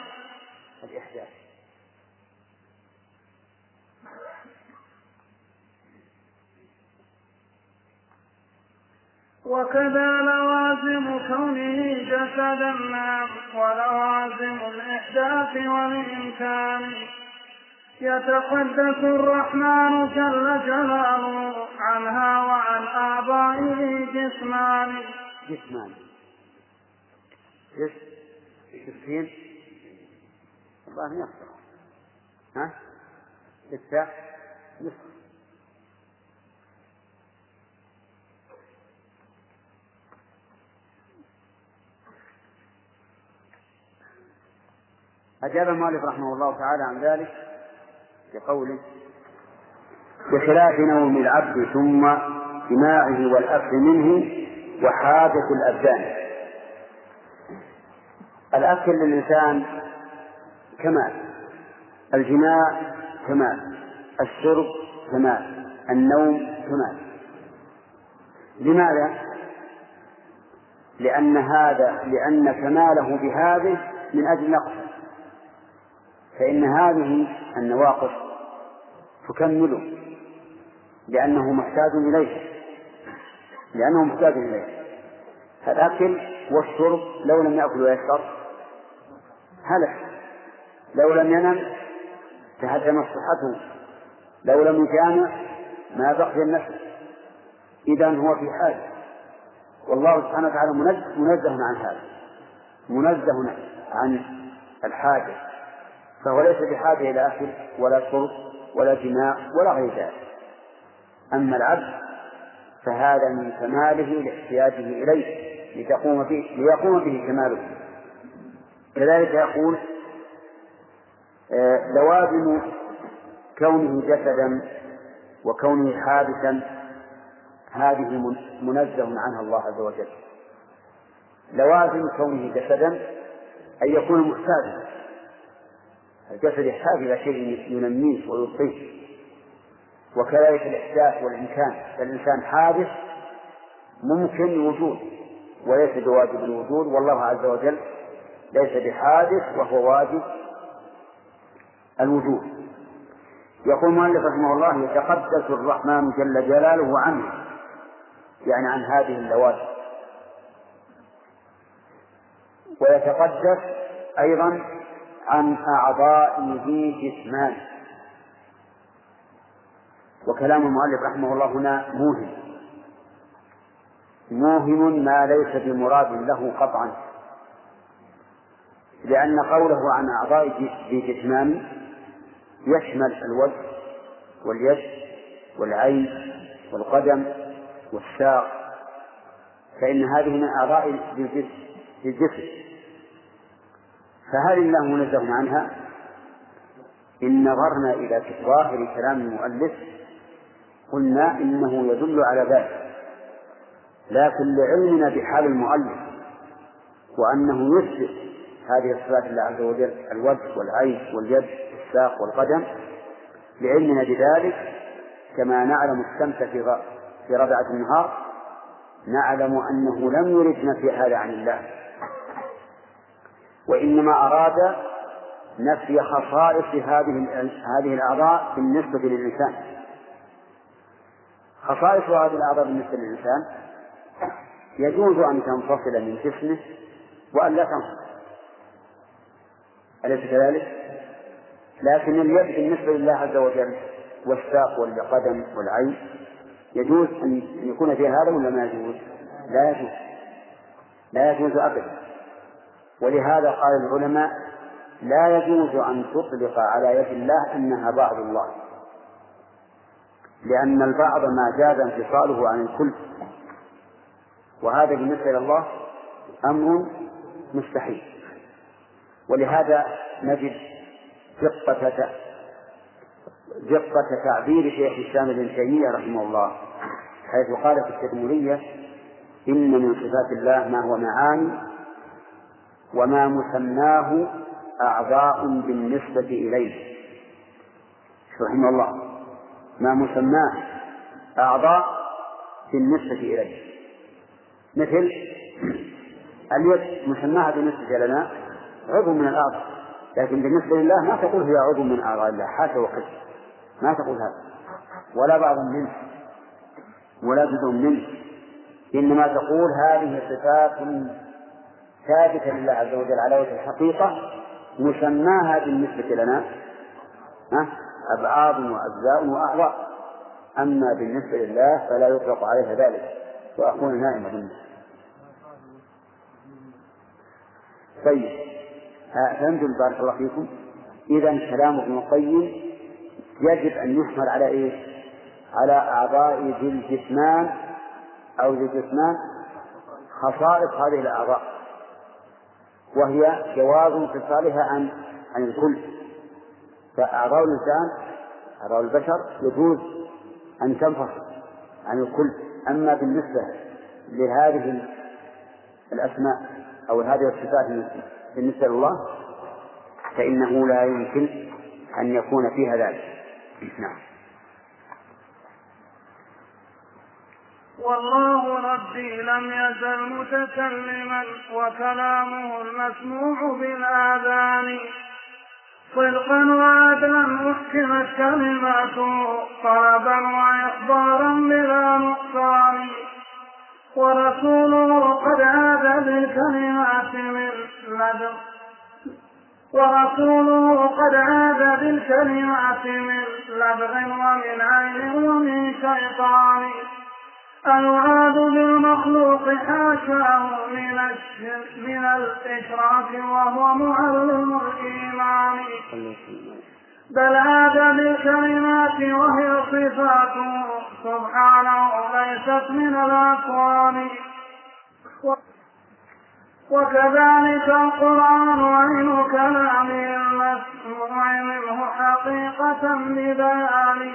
[SPEAKER 4] وكذا لوازم كونه جسدا نعم ولوازم الإحداث والإمكان يتقدس الرحمن جل جلاله عنها وعن آبائه جسمان
[SPEAKER 3] جسمان جسم جسمين الله يغفر ها؟ لسه. أجاب المؤلف رحمه الله تعالى عن ذلك. بقوله بخلاف نوم العبد ثم جماعة والأكل منه وحاجة الأبدان. الأكل للإنسان كمال الجماع كمال الشرب كمال النوم كمال. لماذا؟ لأن هذا لأن كماله بهذه من أجل نقصه فإن هذه النواقص تكمله لأنه محتاج إليه. لأنه محتاج إليه. فالأكل والشرب لو لم يأكل ويشرب هلك. لو لم ينم تهدمت صحته. لو لم يجامع ما بقي النفس. إذا هو في حاجة والله سبحانه وتعالى منزه عن هذا. منزه عن الحاجة. فهو ليس بحاجة إلى أكل ولا شرب. ولا جماع ولا غير ذلك. أما العبد فهذا من كماله لاحتياجه إليه لتقوم به ليقوم به كماله. كذلك يقول آه، لوازم كونه جسدا وكونه حادثا هذه منزه عنها الله عز وجل. لوازم كونه جسدا أن يكون محتاجا. الجسد يحتاج إلى شيء ينميه ويبقيه وكذلك الإحداث والإمكان. فالإنسان حادث ممكن الوجود وليس بواجب الوجود. والله عز وجل ليس بحادث وهو واجب الوجود. يقول المؤلف رحمه الله يتقدس الرحمن جل جلاله عنه يعني عن هذه اللوازم. ويتقدس أيضا عن أعضائه جسمان. وكلام المؤلف رحمه الله هنا موهم. موهم ما ليس بمراد له قطعا. لأن قوله عن أعضاء جسمان يشمل الوجه واليد والعين والقدم والساق. فإن هذه من أعضاء الجسم. فهل الله منزه عنها؟ إن نظرنا إلى ظاهر كلام المؤلف قلنا إنه يدل على ذلك لكن لعلمنا بحال المؤلف وأنه يثبت هذه الصفات الله عز وجل الوجه والعين واليد والساق والقدم لعلمنا بذلك كما نعلم الشمس في في ربعة النهار نعلم أنه لم يرد نفي هذا عن الله وإنما أراد نفي خصائص هذه هذه الأعضاء بالنسبة للإنسان خصائص هذه الأعضاء بالنسبة للإنسان يجوز أن تنفصل من جسمه وأن لا تنفصل أليس كذلك؟ لكن اليد بالنسبة لله عز وجل والساق والقدم والعين يجوز أن يكون فيها هذا ولا ما يجوز؟ لا يجوز لا يجوز أبدا ولهذا قال العلماء لا يجوز أن تطلق على يد الله أنها بعض الله. لأن البعض ما جاز انفصاله عن الكل. وهذا بالنسبة إلى الله أمر مستحيل. ولهذا نجد دقة دقة تعبير شيخ الإسلام ابن تيمية رحمه الله حيث قال في التدمرية إن من صفات الله ما هو معاني وما مسماه أعضاء بالنسبة إليه. رحمه الله. ما مسماه أعضاء بالنسبة إليه. مثل اليد مسماها بالنسبة لنا عضو من الأعضاء. لكن بالنسبة لله ما تقول هي عضو من أعضاء الله. حاشا وحش ما تقول هذا. ولا بعض منه. ولا جزء منه. إنما تقول هذه صفات ثابتة لله عز وجل على وجه الحقيقة مسماها بالنسبة لنا أبعاد وأجزاء وأعضاء. أما بالنسبة لله فلا يطلق عليها ذلك وأكون نائما بالنسبة طيب فهمتم بارك الله فيكم؟ إذا كلام ابن القيم يجب أن يحمل على إيش؟ على أعضاء ذي الجسمان أو ذي الجسمان خصائص هذه الأعضاء. وهي جواز انفصالها عن عن الكل. فأعضاء الإنسان أعضاء البشر يجوز أن تنفصل عن الكل. أما بالنسبة لهذه الأسماء أو هذه الصفات بالنسبة لله فإنه لا يمكن أن يكون فيها ذلك. نعم.
[SPEAKER 4] والله ربي لم يزل متكلما وكلامه المسموع بالآذان. صدقا وعدلا أحكمت كلماته طلبا وإخبارا بلا نقصان. ورسوله قد عاد بالكلمات من لدن ورسوله قد عاد بالكلمات من لدغ ومن عين ومن شيطان. الوعاد بالمخلوق حاشاه من من الإشراك وهو معلم الإيمان. بل عاد بالكلمات وهي صفاته سبحانه ليست من الأكوان وكذلك القرآن عين كلام المسموع منه حقيقة ببيان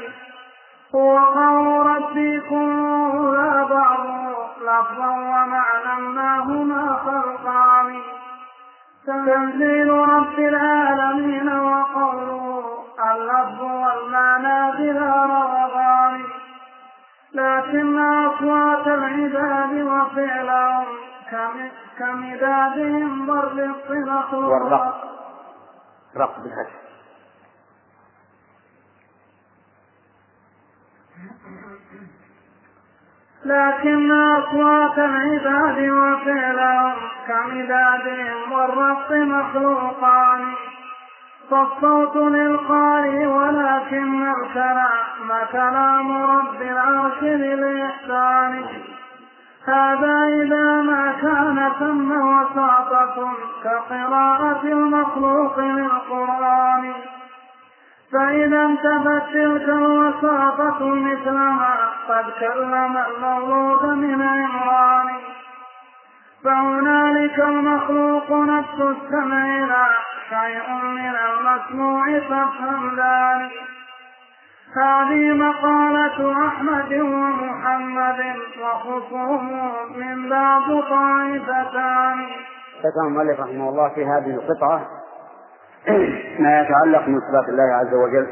[SPEAKER 4] قول ربكم بعض لفظا ومعنى ما هما خلقان تنزيل رب العالمين وقوله اللفظ والمعنى بلا رغبان لكن أصوات العباد وفعلهم كمدادهم والرق
[SPEAKER 3] والرق رق بالفتح
[SPEAKER 4] لكن أصوات العباد وفعلهم كمدادهم والرق مخلوقان. فالصوت للقارئ ولكن الكلام كلام رب العرش للإحسان هذا إذا ما كان ثم وساطة كقراءة المخلوق للقرآن. فإذا انتفت تلك الوساطة مثلما قد كلم المولود من عمران. فهنالك المخلوق نفس السمع لا شيء من المسموع فافهم ذلك هذه مقالة أحمد ومحمد وخصوم من بعض طائفتان.
[SPEAKER 3] ذكر المؤلف رحمه الله في هذه القطعة ما يتعلق من صفات الله عز وجل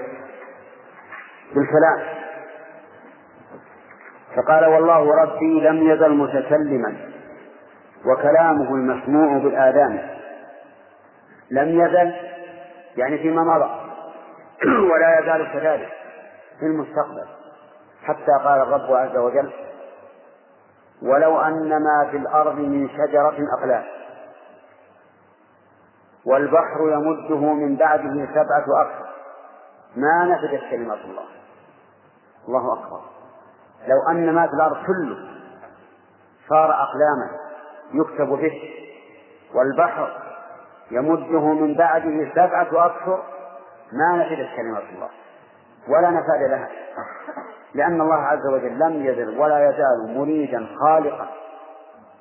[SPEAKER 3] بالكلام. فقال والله ربي لم يزل متكلما وكلامه المسموع بالآذان. لم يزل يعني فيما مضى ولا يزال كذلك في المستقبل. حتى قال الرب عز وجل ولو أن ما في الأرض من شجرة أقلام. والبحر يمده من بعده سبعة أكثر ما نفدت كلمات الله. الله أكبر. لو أن ما في الأرض كله صار أقلاما يكتب به. والبحر يمده من بعده سبعة أكثر ما نفدت كلمات الله. ولا نفاد لها. لأن الله عز وجل لم يزل ولا يزال مريدا خالقا.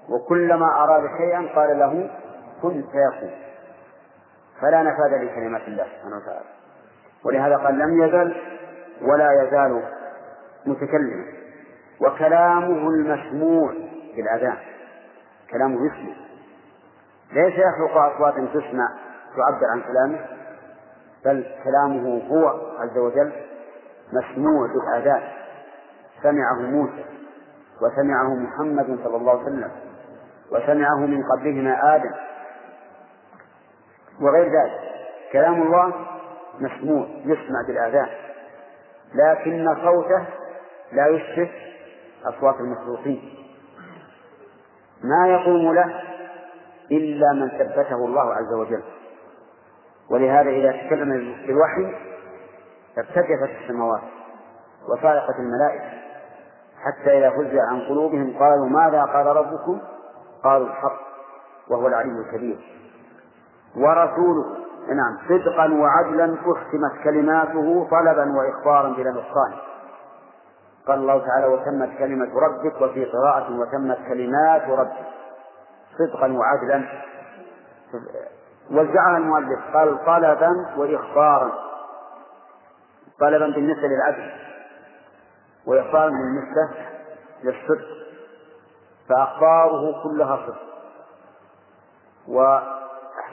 [SPEAKER 3] وكلما أراد شيئا قال له كن فيكون. فلا نفاد لكلمات الله سبحانه وتعالى. ولهذا قال لم يزل ولا يزال متكلما وكلامه المسموع في الأذان. كلامه يسمع ليس يخلق أصواتا تسمع تعبر عن كلامه بل كلامه هو عز وجل مسموع بالآذان سمعه موسى وسمعه محمد صلى الله عليه وسلم وسمعه من قبلهما آدم. وغير ذلك. كلام الله مسموع يسمع بالآذان. لكن صوته لا يشبه أصوات المخلوقين. ما يقوم له إلا من ثبته الله عز وجل. ولهذا إذا تكلم بالوحي ارتجفت السماوات وصارقت الملائكة. حتى إذا فزع عن قلوبهم قالوا ماذا قال ربكم؟ قالوا الحق وهو العلي الكبير. ورسوله نعم. صدقا وعدلا أختمت كلماته طلبا وإخبارا بلا نقصان. قال الله تعالى وتمت كلمة ربك وفي قراءة وتمت كلمات ربك. صدقا وعدلا. وزعها المؤلف قال طلبا وإخبارا. طلبا بالنسبة للعدل. وإخبارا بالنسبة للصدق. فأخباره كلها صدق.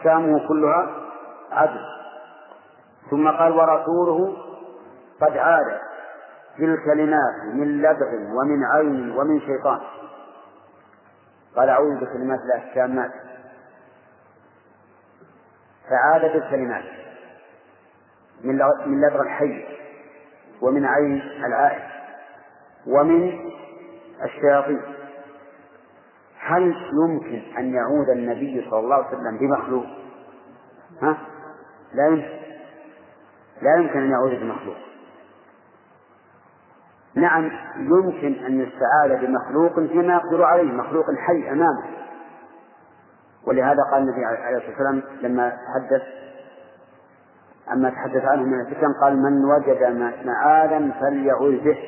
[SPEAKER 3] وأحكامه كلها عدل. ثم قال ورسوله قد عاد بالكلمات من لدغ ومن عين ومن شيطان. قال أعوذ بكلمات الله التامات فعاد بالكلمات من من لدغ الحي ومن عين العائد ومن الشياطين. هل يمكن أن يعود النبي صلى الله عليه وسلم بمخلوق؟ ها؟ لا يمكن لا يمكن أن يعود بمخلوق نعم يمكن أن يستعاذ بمخلوق فيما يقدر عليه مخلوق حي أمامه ولهذا قال النبي عليه الصلاة والسلام لما تحدث أما تحدث عنه من الفتن قال من وجد معاذا فليعوذ به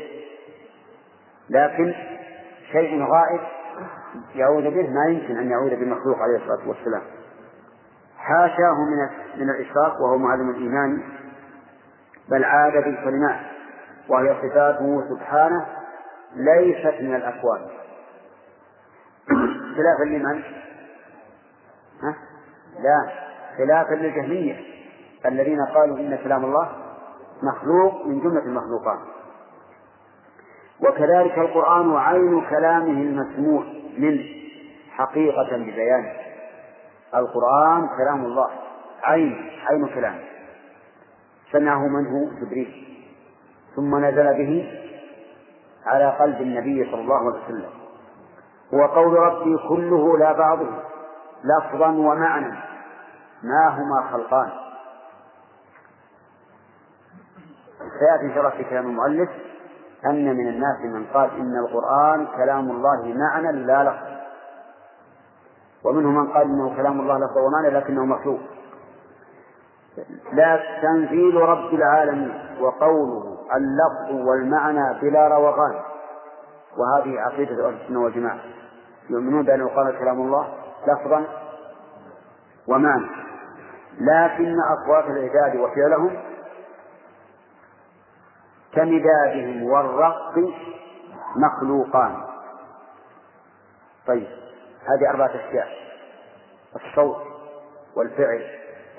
[SPEAKER 3] لكن شيء غائب يعوذ به؟ ما يمكن أن يعود بمخلوق عليه الصلاة والسلام. حاشاه من من الإشراك وهو معلم الإيمان بل عاد بالكلمات وهي صفاته سبحانه ليست من الأكوان خلافا لمن؟ ها؟ لا. خلافا للجهمية الذين قالوا إن كلام الله مخلوق من جملة المخلوقات. وكذلك القرآن عين كلامه المسموع. منه حقيقة ببيانه القرآن كلام الله. عين عين كلامه سمعه من هو جبريل. ثم نزل به على قلب النبي صلى الله عليه وسلم. هو قول ربي كله لا بعضه لفظا ومعنى ما هما خلقان؟ سيأتي إن شاء الله في كلام المؤلف. أن من الناس من قال إن القرآن كلام الله معنى لا لفظ. ومنهم من قال إنه كلام الله لفظ ومعنى لكنه مخلوق. لا تنزيل رب العالمين وقوله اللفظ والمعنى بلا روغان. وهذه عقيدة أهل السنة والجماعة. يؤمنون بأنه قال كلام الله لفظا ومعنى. لكن أصوات العباد وفعلهم كمدادهم والرق مخلوقان. طيب هذه أربعة أشياء الصوت والفعل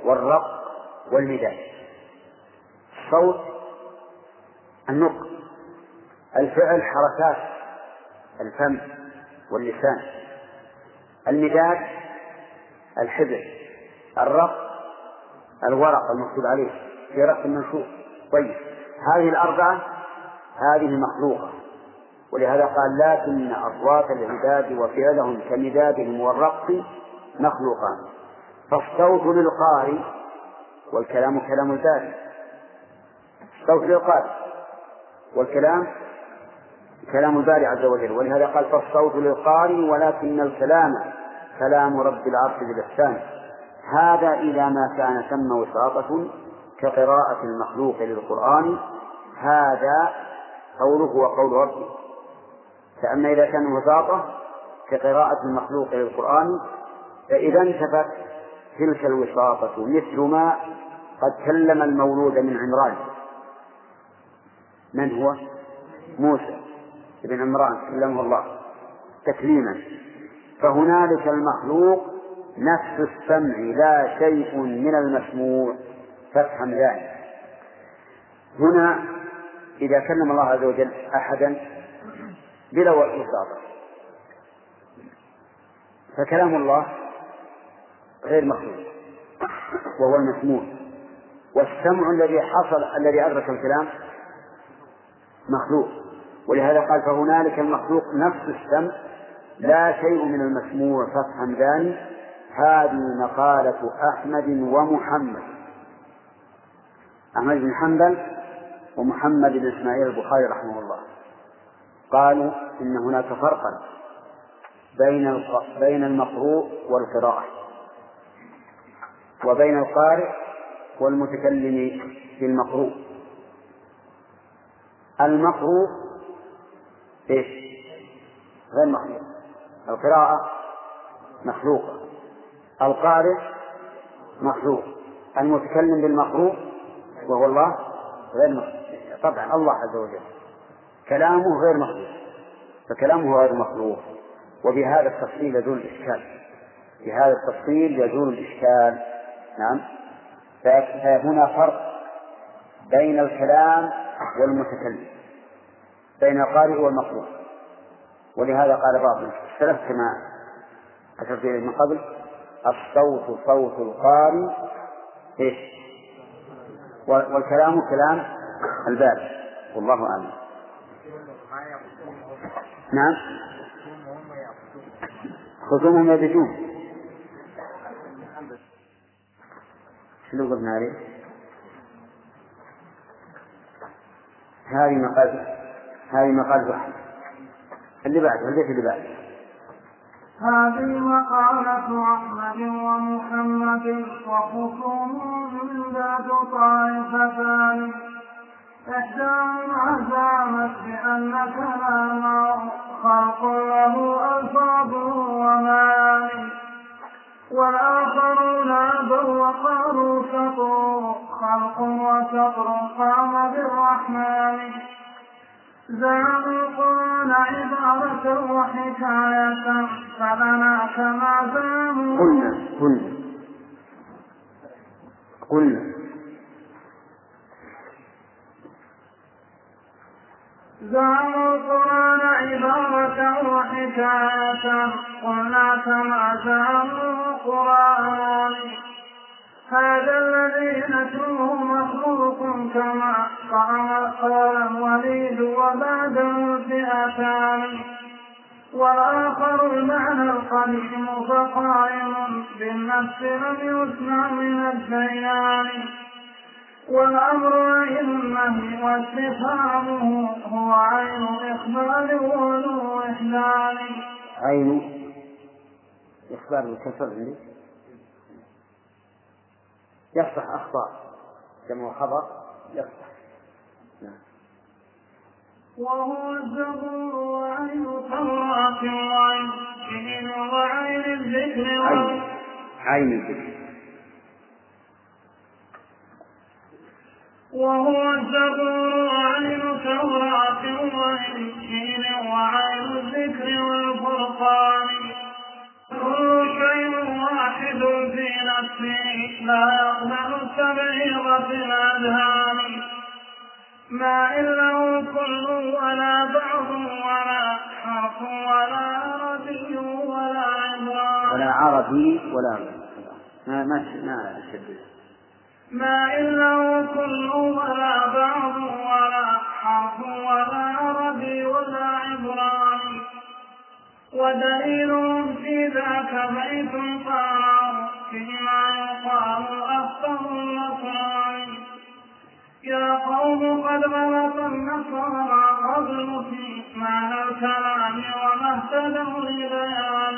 [SPEAKER 3] والرق والمداد. الصوت النطق الفعل حركات الفم واللسان. المداد الحبر الرق الورق المكتوب عليه في رق منشور طيب هذه الأربعة هذه مخلوقة ولهذا قال لكن أصوات العباد وفعلهم كمدادهم والرق مخلوقان. فالصوت للقارئ والكلام كلام الباري الصوت للقارئ والكلام كلام الباري عز وجل. ولهذا قال فالصوت للقارئ ولكن الكلام كلام رب العرش بالإحسان. هذا إذا ما كان ثم وساطة كقراءة المخلوق للقرآن هذا قوله وقول ربي فأما إذا كان وساطة كقراءة المخلوق للقرآن فإذا انتفت تلك الوساطة. مثل ما قد كلم المولود من عمران. من هو؟ موسى بن عمران كلمه الله تكليما. فهنالك المخلوق نفس السمع لا شيء من المسموع. فافهم ذلك هنا إذا كلم الله عز وجل أحدا بلا وساطة فكلام الله غير مخلوق وهو المسموع. والسمع الذي حصل الذي أدرك الكلام مخلوق. ولهذا قال فهنالك المخلوق نفس السمع لا شيء من المسموع فافهم ذلك هذه مقالة أحمد ومحمد. أحمد بن حنبل ومحمد بن إسماعيل البخاري رحمه الله. قالوا إن هناك فرقا بين بين المقروء والقراءة وبين القارئ والمتكلم بالمقروء المقروء. إيش؟ غير مخلوق القراءة مخلوقة. القارئ مخلوق. المتكلم بالمقروء وهو الله غير مخلوق طبعا الله عز وجل. كلامه غير مخلوق. فكلامه غير مخلوق. وبهذا التفصيل يزول الإشكال. بهذا التفصيل يزول الإشكال. نعم. فهنا فرق بين الكلام والمتكلم. بين القارئ والمقروء ولهذا قال بعض السلف كما أشرت إليه من قبل الصوت صوت القارئ إيش؟ والكلام كلام الباب. والله أعلم. نعم. خصومهم يبدون. شنو قلنا عليه؟ هذه مقال هذه مقال واحد. اللي بعده البيت اللي بعده.
[SPEAKER 4] هذه مقالة أحمد ومحمد وخصوم ذات طائفتان. إحداهما زعمت بأن كلامه خلق له ألفاظ ومعاني والآخرون أبوا وقالوا سطر خلق وسطر قام بالرحمن. زعموا القرآن عبارة وحكاية فلنا كما زعموا
[SPEAKER 3] قلنا قلنا قلنا.
[SPEAKER 4] زعموا القرآن عبارة وحكاية قلنا كما زعموا القرآن. هذا الذي نتلوه مخلوق كما قال الوليد وبعده فئتان والآخر المعنى القديم فقائم بالنفس لم يسمع من الديان والأمر عين النهي واستفهامه هو عين إخبار ولو إحلال.
[SPEAKER 3] عين إخبار بالكسر عندي يصح أخطاء كما خبر يصح
[SPEAKER 4] وهو الزبور وعين التوراة وعين الدين وعين الذكر
[SPEAKER 3] عين. عين الذكر.
[SPEAKER 4] وهو الزبور وعين التوراة وعين الدين وعين الذكر والفرقان. كل شيء واحد في نفسه لا يقبل السبعين في الأذهان. ما إن له كل ولا بعض ولا حرف ولا عربي ولا عبران
[SPEAKER 3] ولا عربي ولا ما ما ما شدد
[SPEAKER 4] ما إن له كل ولا بعض ولا حرف ولا عربي ولا عبران ودليل في ذاك بيت قرار فيما يقال يا قوم قد غلط النصارى قبل في معنى الكلام وما اهتدوا لبيان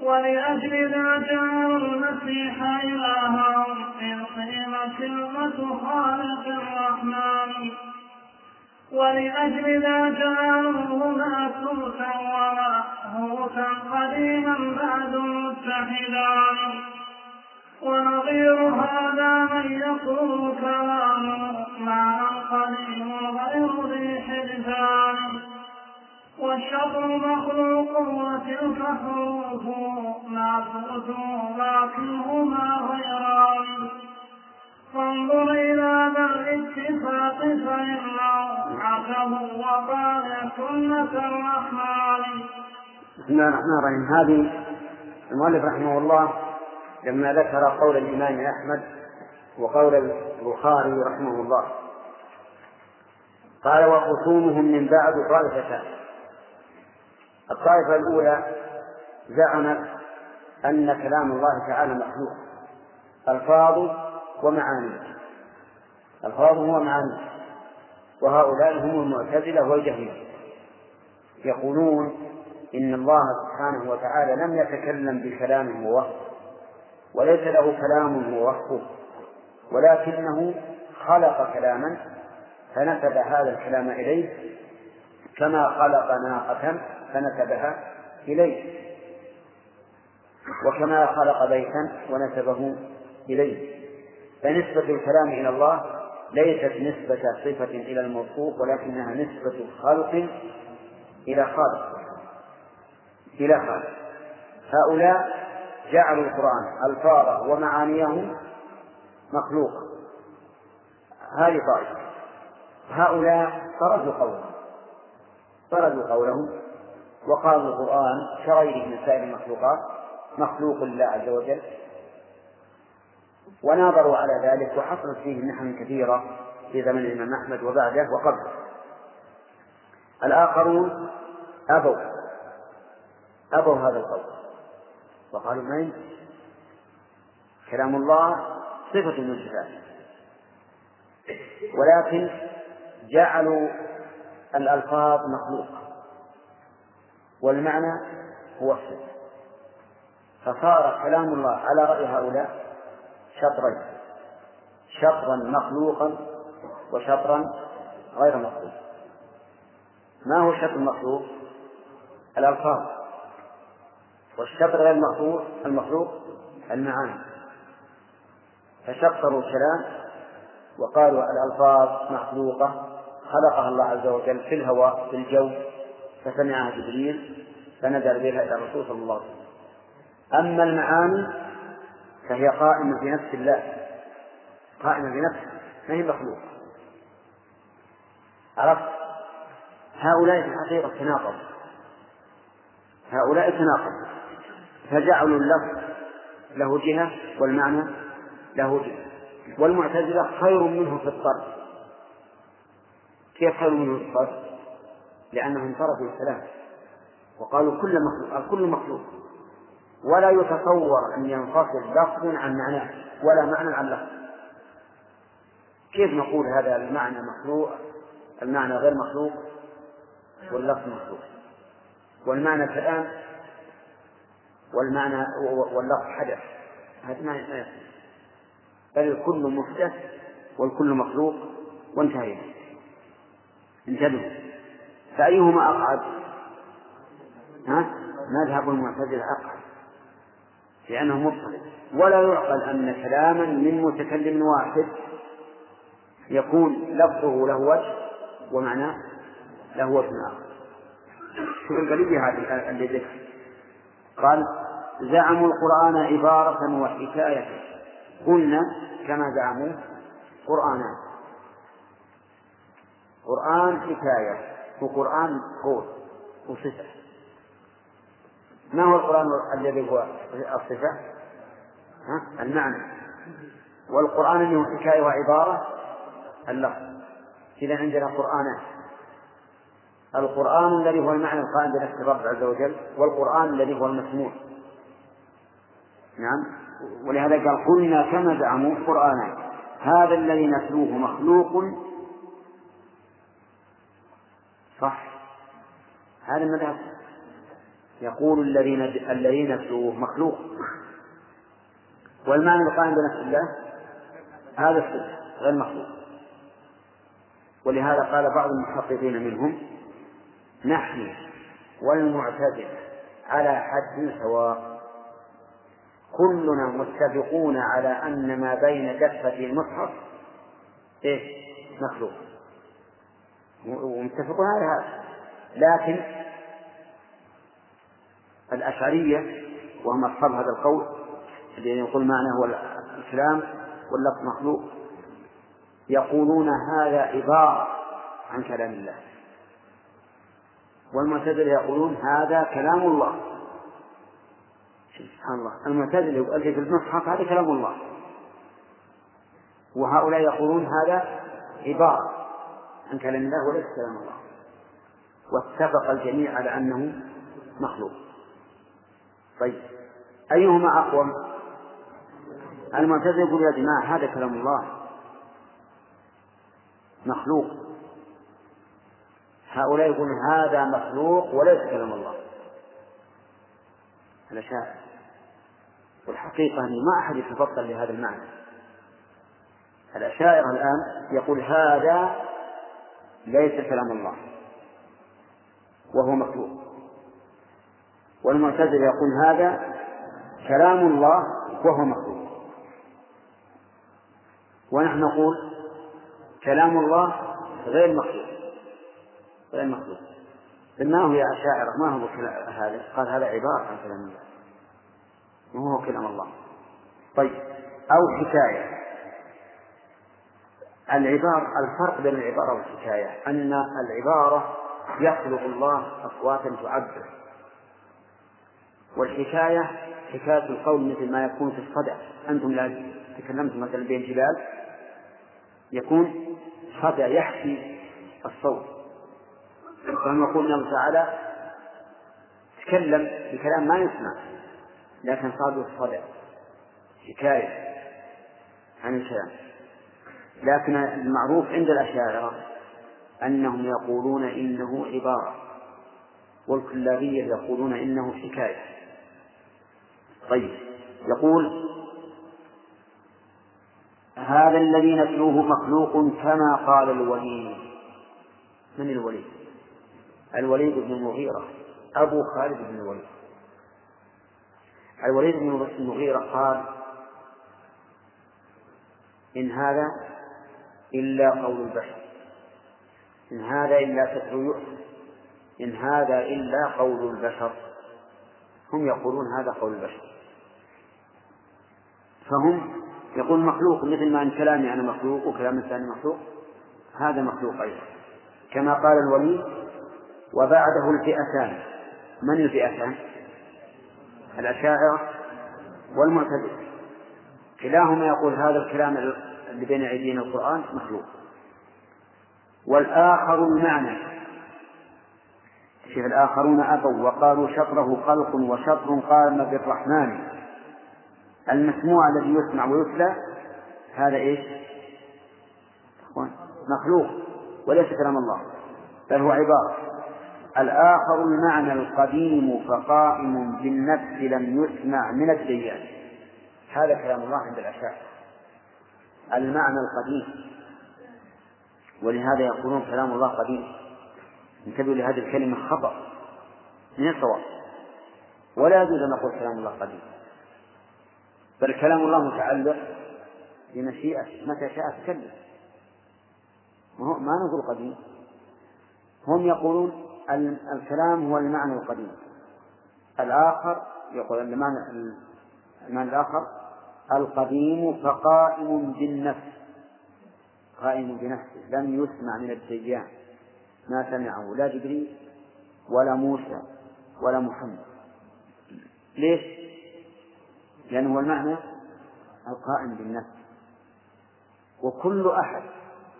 [SPEAKER 4] ولأجل ذا جعلوا المسيح إلههم إذ قيل كلمة خالق الرحمن. ولأجل ذا جعلوه ناسوتا ومأهوتا قديما بعد متحدان ونظير هذا من يقول كلامه معنى قديم غير ذي حدثان والشطر مخلوق وتلك حروفه ناسوت لكنهما غيران. فانظر إلى ذا الاتفاق فإنه عتب وقال سنة الرحمن.
[SPEAKER 3] بسم الله الرحمن الرحيم. هذه المؤلف رحمه الله لما ذكر قول الإمام أحمد وقول البخاري رحمه الله. قال وخصومهم من بعد طائفتان الطائفة الأولى زعمت أن كلام الله تعالى مخلوق. ألفاظه ومعانيه ألفاظه ومعانيه وهؤلاء هم المعتزلة والجهمية. يقولون إن الله سبحانه وتعالى لم يتكلم بكلام ووصف وليس له كلام ووصف ولكنه خلق كلاما فنسب هذا الكلام إليه كما خلق ناقة فنسبها إليه. وكما خلق بيتا ونسبه إليه. فنسبة الكلام إلى الله ليست نسبة صفة إلى الموصوف ولكنها نسبة خلق إلى خالق. إلى خالق. هؤلاء جعلوا القرآن ألفاظه ومعانيه مخلوقة هذه طائفة. هؤلاء طردوا قولهم. طردوا قولهم وقالوا القرآن كغيره من سائر المخلوقات مخلوق لله عز وجل. وناظروا على ذلك وحصلت فيه محن كثيرة في زمن الإمام أحمد وبعده وقبله. الآخرون أبوا. أبوا هذا القول. وقالوا يمكن كلام الله صفة من صفاته ولكن جعلوا الألفاظ مخلوقة والمعنى هو الصفة. فصار كلام الله على رأي هؤلاء شطرين شطرا مخلوقا وشطرا غير مخلوق. ما هو الشطر المخلوق؟ الألفاظ. والشطر غير المخلوق المخلوق المعاني. فشطروا الكلام وقالوا الألفاظ مخلوقة خلقها الله عز وجل في الهواء في الجو فسمعها جبريل فنزل بها إلى الرسول صلى الله عليه وسلم. أما المعاني فهي قائمة بنفس الله قائمة بنفسه ما هي مخلوقة. عرفت؟ هؤلاء في الحقيقة تناقض. هؤلاء تناقض. فجعلوا اللفظ له جهة والمعنى له جهة. والمعتزلة خير منه في الطرد كيف خير منه في الطرد؟ لأنهم طردوا الكلام وقالوا كل مخلوق الكل مخلوق. ولا يتصور أن ينفصل لفظ عن معناه ولا معنى عن لفظ. كيف نقول هذا المعنى مخلوق؟ المعنى غير مخلوق؟ واللفظ مخلوق. والمعنى كلام والمعنى واللفظ حدث. هذا ما يصير. بل الكل محدث والكل مخلوق وانتهينا. انتبهوا. فأيهما أقعد؟ ها؟ مذهب المعتزلة أقعد. لأنه مضطرب. ولا يعقل أن كلاما من متكلم واحد يكون لفظه له وجه ومعناه له وجه آخر. شوف القليل هذه ذكر قال زعموا القرآن عبارة وحكاية. قلنا كما زعموا قرآنان قرآن حكاية وقرآن قول وصفة. ما هو القرآن الذي هو الصفة؟ ها؟ المعنى. والقرآن اللي هو حكاية وعبارة؟ اللفظ. إذا عندنا قرآنان. القرآن الذي هو المعنى القائم بنفس الرب عز وجل والقرآن الذي هو المسموع. نعم. ولهذا قال قلنا كما زعموا قرآنان هذا الذي نتلوه مخلوق. صح. هذا المذهب. يقول الذين الذين نتلوه مخلوق. والمعنى القائم بنفس الله. هذا الصدق غير مخلوق. ولهذا قال بعض المحققين منهم نحن والمعتزلة على حد سواء. كلنا متفقون على أن ما بين دفة المصحف إيه مخلوق. ومتفقون على هذا. لكن الأشعرية وهم أصحاب هذا القول الذي يقول معناه هو الكلام واللفظ مخلوق يقولون هذا عبارة عن كلام الله. والمعتزلة يقولون هذا كلام الله. سبحان الله. المعتزلة يقول في المصحف هذا كلام الله. وهؤلاء يقولون هذا عبارة عن كلام الله وليس كلام الله. واتفق الجميع على أنه مخلوق. طيب. أيهما أقوم؟ المعتزلة يقول يا جماعة هذا كلام الله. مخلوق. هؤلاء يقولون هذا مخلوق وليس كلام الله. الأشاعرة والحقيقة أن ما أحد يتفضل لهذا المعنى. الأشاعرة الآن يقول هذا ليس كلام الله. وهو مخلوق والمعتزلة يقول هذا كلام الله وهو مخلوق ونحن نقول كلام الله غير مخلوق غير مخلوق ما هو يا أشاعرة ما هو هذا؟ قال هذا عبارة عن كلام الله. ما هو كلام الله؟ طيب أو حكاية. العبارة الفرق بين العبارة والحكاية أن العبارة يخلق الله أصواتا تعبر. والحكاية حكاية القول مثل ما يكون في الصدع. أنتم لا تكلمتم مثلا بين جبال يكون صدع يحكي الصوت. فهم يقول الله تعالى تكلم بكلام ما يسمع لكن صار الصدع حكاية عن الكلام. لكن المعروف عند الأشاعرة أنهم يقولون إنه عبارة والكلابية يقولون إنه حكاية. طيب يقول هذا الذي نتلوه مخلوق كما قال الوليد. من الوليد؟ الوليد بن المغيرة أبو خالد بن الوليد. الوليد بن المغيرة قال إن هذا إلا قول البشر. إن هذا إلا ستر يؤثر إن هذا إلا قول البشر. هم يقولون هذا قول البشر. فهم يقول مخلوق مثل ما أن كلامي أنا مخلوق وكلام الثاني مخلوق هذا مخلوق أيضا. كما قال الولي وبعده الفئتان. من الفئتان؟ الأشاعرة والمعتزلة كلاهما يقول هذا الكلام اللي بين أيدينا القرآن مخلوق. والآخر المعنى. شوف الآخرون أبوا وقالوا شطره خلق وشطر قام بالرحمن. المسموع الذي يسمع ويتلى هذا إيش؟ مخلوق وليس كلام الله بل هو عبارة. الآخر المعنى القديم فقائم بالنفس لم يسمع من الديان. هذا كلام الله عند الأشاعرة. المعنى القديم. ولهذا يقولون كلام الله قديم. انتبهوا لهذه الكلمة خطأ. من الصواب. ولا يجوز أن نقول كلام الله قديم. بل كلام الله متعلق بمشيئته متى شاء تكلم. ما نقول قديم. هم يقولون الكلام هو المعنى القديم. الآخر يقول المعنى المعنى الآخر القديم فقائم بالنفس. قائم بنفسه لم يسمع من الديان ما سمعه لا جبريل ولا موسى ولا محمد. ليش؟ لأنه هو المعنى القائم بالنفس. وكل أحد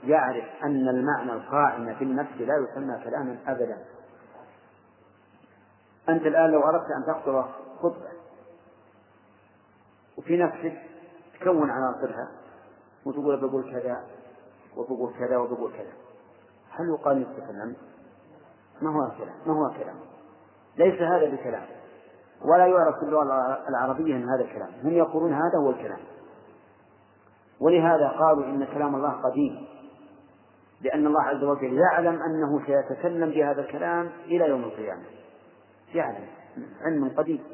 [SPEAKER 3] يعرف أن المعنى القائم بالنفس لا يسمى كلاما أبدا. أنت الآن لو أردت أن تخطب خطبة وفي نفسك تكون عناصرها وتقول بقول كذا وبقول كذا وبقول كذا هل يقال تتكلم؟ ما هو كلام؟ ما هو كلام؟ ليس هذا بكلام. ولا يعرف في اللغة العربية أن هذا كلام. هم يقولون هذا هو الكلام. ولهذا قالوا إن كلام الله قديم. لأن الله عز وجل يعلم أنه سيتكلم بهذا الكلام إلى يوم القيامة. يعلم علم قديم.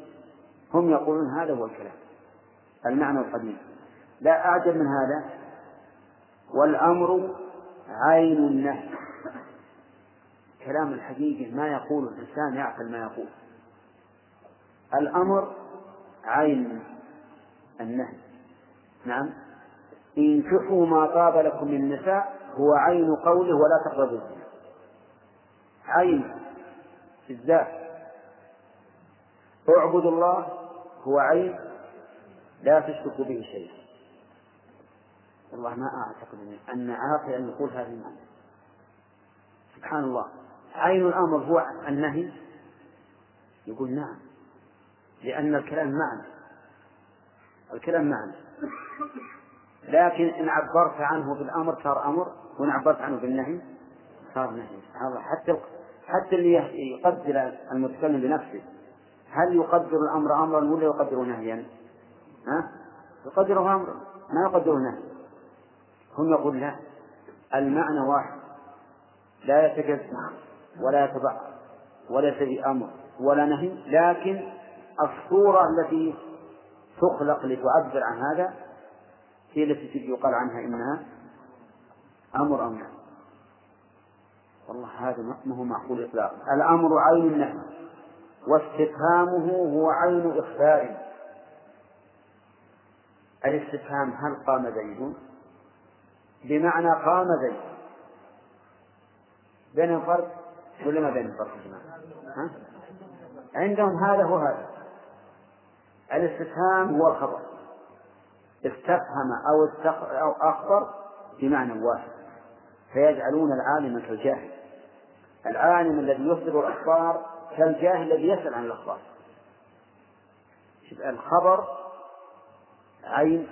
[SPEAKER 3] هم يقولون هذا هو الكلام المعنى القديم. لا أعجب من هذا. والأمر عين النهي. كلام الحقيقي ما يقول الإنسان يعقل ما يقول. الأمر عين النهي. نعم. انكحوا ما طاب لكم من النساء هو عين قوله ولا تقربوا الزنا عين الذات. اعبدوا الله هو عين لا تشركوا به شيئا. والله ما أعتقد أن عاقلا يقول هذا المعنى. سبحان الله. عين الأمر هو النهي؟ يقول نعم. لأن الكلام معنى. الكلام معنى. لكن إن عبرت عنه بالأمر صار أمر وإن عبرت عنه بالنهي صار نهي. سبحان الله. حتى حتى اللي يقدر المتكلم بنفسه. هل يقدر الأمر أمرا ولا يقدره نهيا؟ ها؟ يقدره أمرا ما يقدره نهيا هم يقول لا. المعنى واحد. لا يتجزأ ولا يتبع ولا في أمر ولا نهي لكن الصورة التي تخلق لتعبر عن هذا هي التي يقال عنها إنها أمر أو نهي والله هذا ما هو معقول إطلاقا. الأمر عين النهي. واستفهامه هو عين إخبار الاستفهام هل قام زيد؟ بمعنى قام زيد. بين الفرق ولا ما بين الفرق؟ ها؟ عندهم هذا هو هذا. الاستفهام هو الخبر. استفهم أو أو أخبر بمعنى واحد. فيجعلون العالم كالجاهل. العالم الذي يصدر الأخبار كالجاهل الذي يسأل عن الأخبار. الخبر عين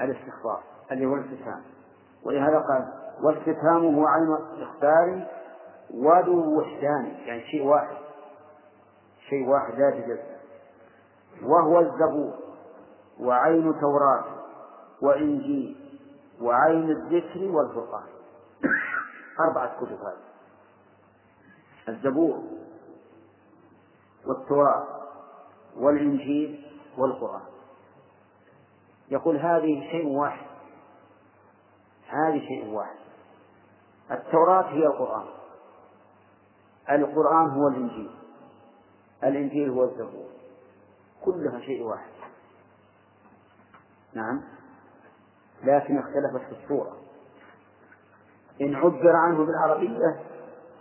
[SPEAKER 3] الاستخبار اللي هو الاستفهام. ولهذا قال واستفهام هو عين إخبار وذو وحدان. يعني شيء واحد. شيء واحد لا يتجزأ. وهو الزبور وعين توراة وإنجيل وعين الذكر والفرقان. أربعة كتب هذه. الزبور والتوراة والإنجيل والقرآن. يقول هذه شيء واحد. هذه شيء واحد. التوراة هي القرآن. القرآن هو الإنجيل. الإنجيل هو الزبور. كلها شيء واحد. نعم. لكن اختلفت في الصورة. إن عبر عنه بالعربية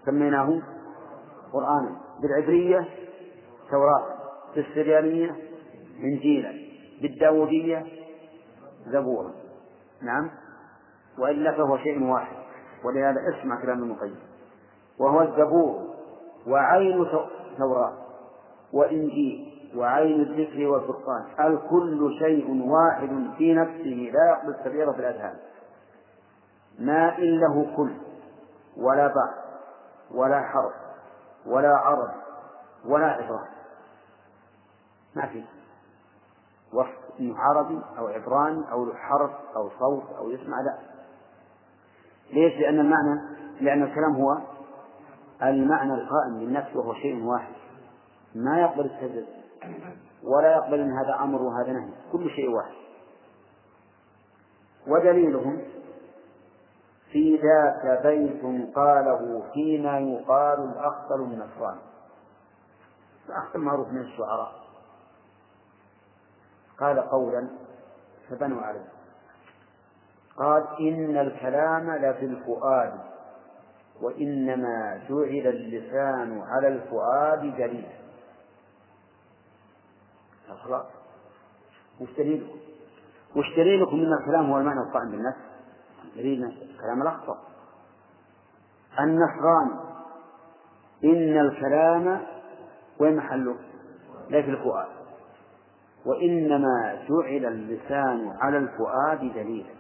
[SPEAKER 3] سميناه قرآنا. بالعبرية توراة بالسريانية إنجيلا بالداودية زبورا نعم؟ وإلا فهو شيء واحد. ولهذا اسمع كلام ابن القيم. وهو الزبور وعين توراة وإنجيل وعين الذكر والفرقان. الكل شيء واحد في نفسه لا يقبل التغيير في الأذهان. ما إن له كل ولا بعض ولا حرف ولا عرض ولا عبرة. ما في. وصف إنه عربي أو عبراني أو له حرف أو صوت أو يسمع لا. ليش؟ لأن المعنى لأن الكلام هو المعنى القائم بالنفس وهو شيء واحد. ما يقبل التجدد ولا يقبل إن هذا أمر وهذا نهي. كل شيء واحد. ودليلهم في ذاك بيت قاله فيما يقال الأخطل النصراني. الأخطل معروف من الشعراء. قال قولا فبنوا عليه. قال إن الكلام لفي الفؤاد وإنما جعل اللسان على الفؤاد دليلا خلاص وش دليلكم؟ وش دليلكم أن الكلام هو المعنى القائم بالنفس؟ دليل كلام الأخطر. النصراني إن الكلام وين محله؟ لا في الفؤاد. وإنما جعل اللسان على الفؤاد دليلا.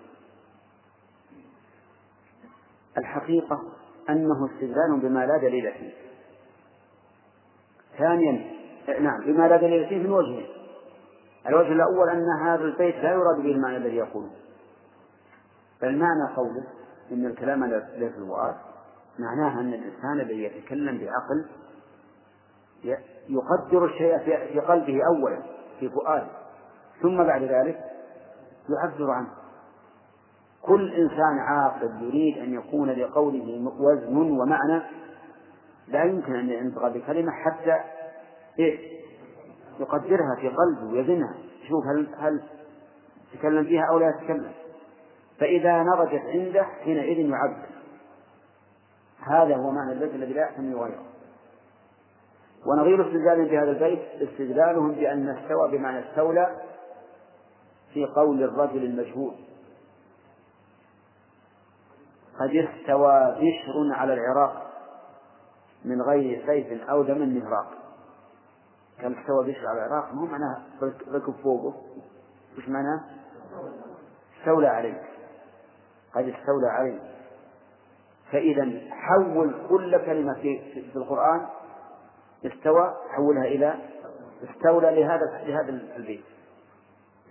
[SPEAKER 3] الحقيقة أنه استدلال بما لا دليل فيه. ثانيا نعم بما لا دليل فيه من وجهين الوجه الأول أن هذا البيت لا يراد به المعنى الذي يقوله. بل معنى قوله إن الكلام لا في الفؤاد معناها أن الإنسان الذي يتكلم بعقل يقدر الشيء في قلبه أولا. في فؤاده ثم بعد ذلك يعبر عنه. كل إنسان عاقل يريد أن يكون لقوله وزن ومعنى لا يمكن أن ينطق بكلمة حتى إيه؟ يقدرها في قلبه ويزنها يشوف هل هل يتكلم فيها أو لا يتكلم. فإذا نضجت عنده حينئذ يعبر هذا هو معنى البيت الذي لا يحتمل غيره. ونظير استدلالهم بهذا البيت استدلالهم بأن استوى بمعنى استولى في قول الرجل المجهول. قد استوى بشر على العراق من غير سيف أو دم مهراق. كم استوى بشر على العراق مو معناه ركب فوقه وش معناه؟ استولى عليه قد استولى عليه فإذا حول كل كلمة في القرآن استوى حولها إلى استولى لهذا لهذا البيت.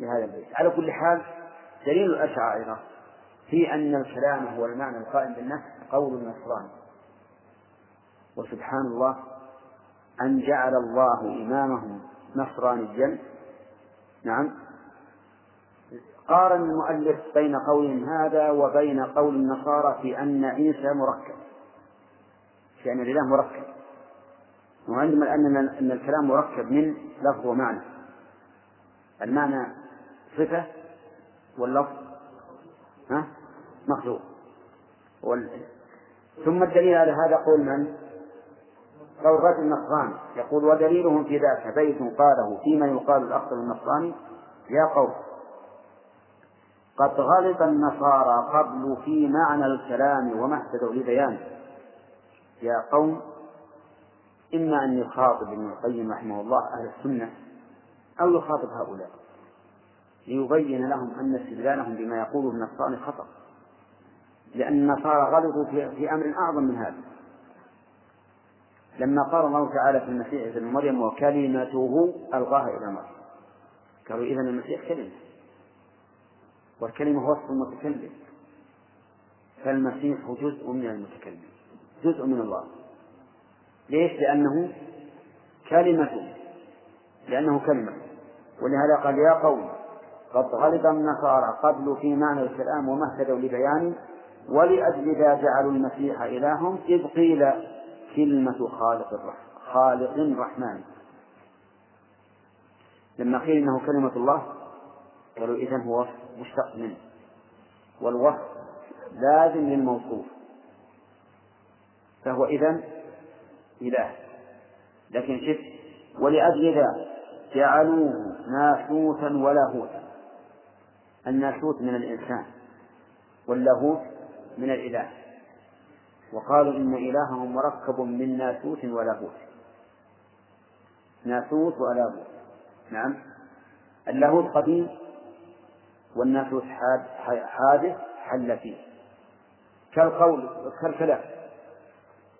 [SPEAKER 3] لهذا البيت. على كل حال دليل الأشاعرة في أن الكلام هو المعنى القائم بالنفس قول النصراني وسبحان الله أن جعل الله إمامهم نصرانيا. نعم. قارن المؤلف بين قول هذا وبين قول النصارى في أن عيسى مركب. في أن الإله مركب. وعندما أن أن الكلام مركب من لفظ ومعنى. المعنى صفة واللفظ ها؟ مخلوق. وال... ثم الدليل على هذا قول من؟ قول رجل النصراني. يقول ودليلهم في ذاك بيت قاله فيما يقال الأخطر النصراني يا قوم. قد غلط النصارى قبل في معنى الكلام وما اهتدوا لبيانه يا قوم إما أن يخاطب ابن القيم رحمه الله أهل السنة أو يخاطب هؤلاء ليبين لهم أن استدلالهم بما يقوله النصارى خطأ لأن النصارى غلطوا في, في أمر أعظم من هذا. لما قال الله تعالى في المسيح ابن مريم وكلمته ألقاها إلى مريم. قالوا إذا المسيح كلمة. والكلمة وصف المتكلم. فالمسيح جزء من المتكلم جزء من الله. ليش؟ لأنه كلمة لأنه كلمة. ولهذا قال يا قوم قد غلط النصارى قبل في معنى الكلام وما اهتدوا لبيانه ولأجل ذا جعلوا المسيح إلههم إذ قيل كلمة خالق الرحمن خالق رحمن لما قيل إنه كلمة الله قالوا إذا هو مشتق منه. والوصف لازم للموصوف. فهو إذا إله. لكن شف ولأجل ذا جعلوه ناسوتا ولاهوتا الناسوت من الإنسان واللاهوت من الإله. وقالوا إن إلههم مركب من ناسوت ولاهوت ناسوت ولاهوت نعم. اللاهوت قديم والناسوت حادث حل فيه. كالقول كالكلام.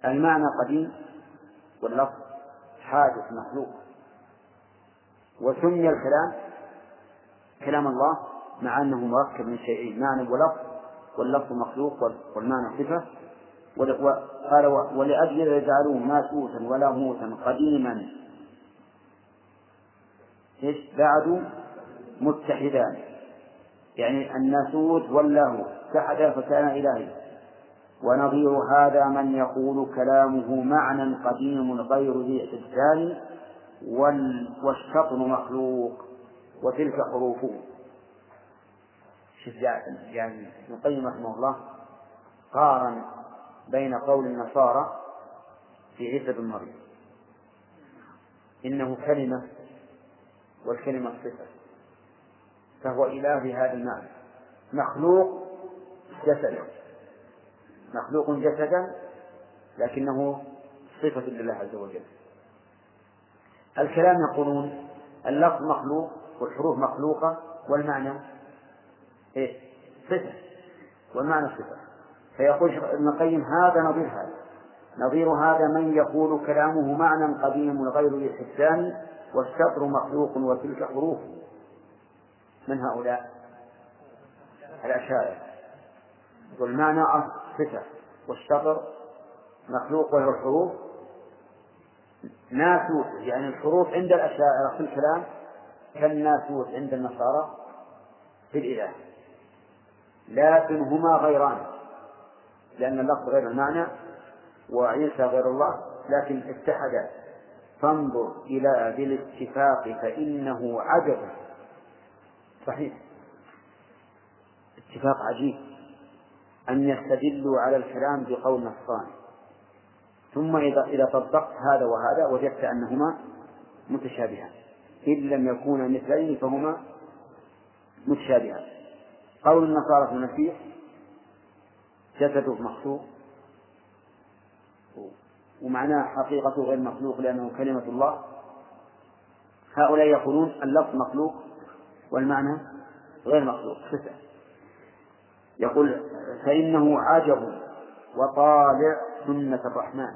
[SPEAKER 3] المعنى قديم واللفظ حادث مخلوق. وسمي الكلام كلام الله مع أنه مركب من شيئين معنى ولفظ واللفظ مخلوق والمعنى صفة. قال ولأجل يجعلوه ماسوسا ولاهوتا قديما. إيش؟ بعد متحدان. يعني الناسوت واللاهوت اتحدا فكان إلهي. ونظير هذا من يقول كلامه معنى قديم غير ذي استبدال والشطن مخلوق وتلك حروفه. شوف يعني ابن القيم رحمه الله قارن بين قول النصارى في عيسى بن مريم. إنه كلمة والكلمة صفة. فهو إله بهذا المعنى. مخلوق جسدا مخلوق جسدا لكنه صفة لله عز وجل. الكلام يقولون اللفظ مخلوق والحروف مخلوقة والمعنى إيه؟ صفة. والمعنى صفة. فيقول ابن القيم هذا نظير هذا. نظير هذا من يقول كلامه معنى قديم غير الحسان والشطر مخلوق وتلك حروف. من هؤلاء؟ الأشاعرة. والمعنى صفة والشطر مخلوق وهو الحروف. ناسوت يعني الحروف عند الأشاعرة في الكلام كالناسوت عند النصارى في الإله. لكن هما غيران لأن اللفظ غير المعنى وعيسى غير الله لكن اتحدا فانظر إلى ذي الاتفاق فإنه عجب. صحيح. اتفاق عجيب. أن يستدلوا على الكلام بقول نصراني ثم إذا إذا طبقت هذا وهذا وجدت أنهما متشابهان. إن لم يكونا مثلين فهما متشابهان. قول النصارى في المسيح جسده مخلوق ومعناه حقيقته غير مخلوق لأنه كلمة الله. هؤلاء يقولون اللفظ مخلوق والمعنى غير مخلوق. صفة يقول فإنه عجب وطالع سنة الرحمن.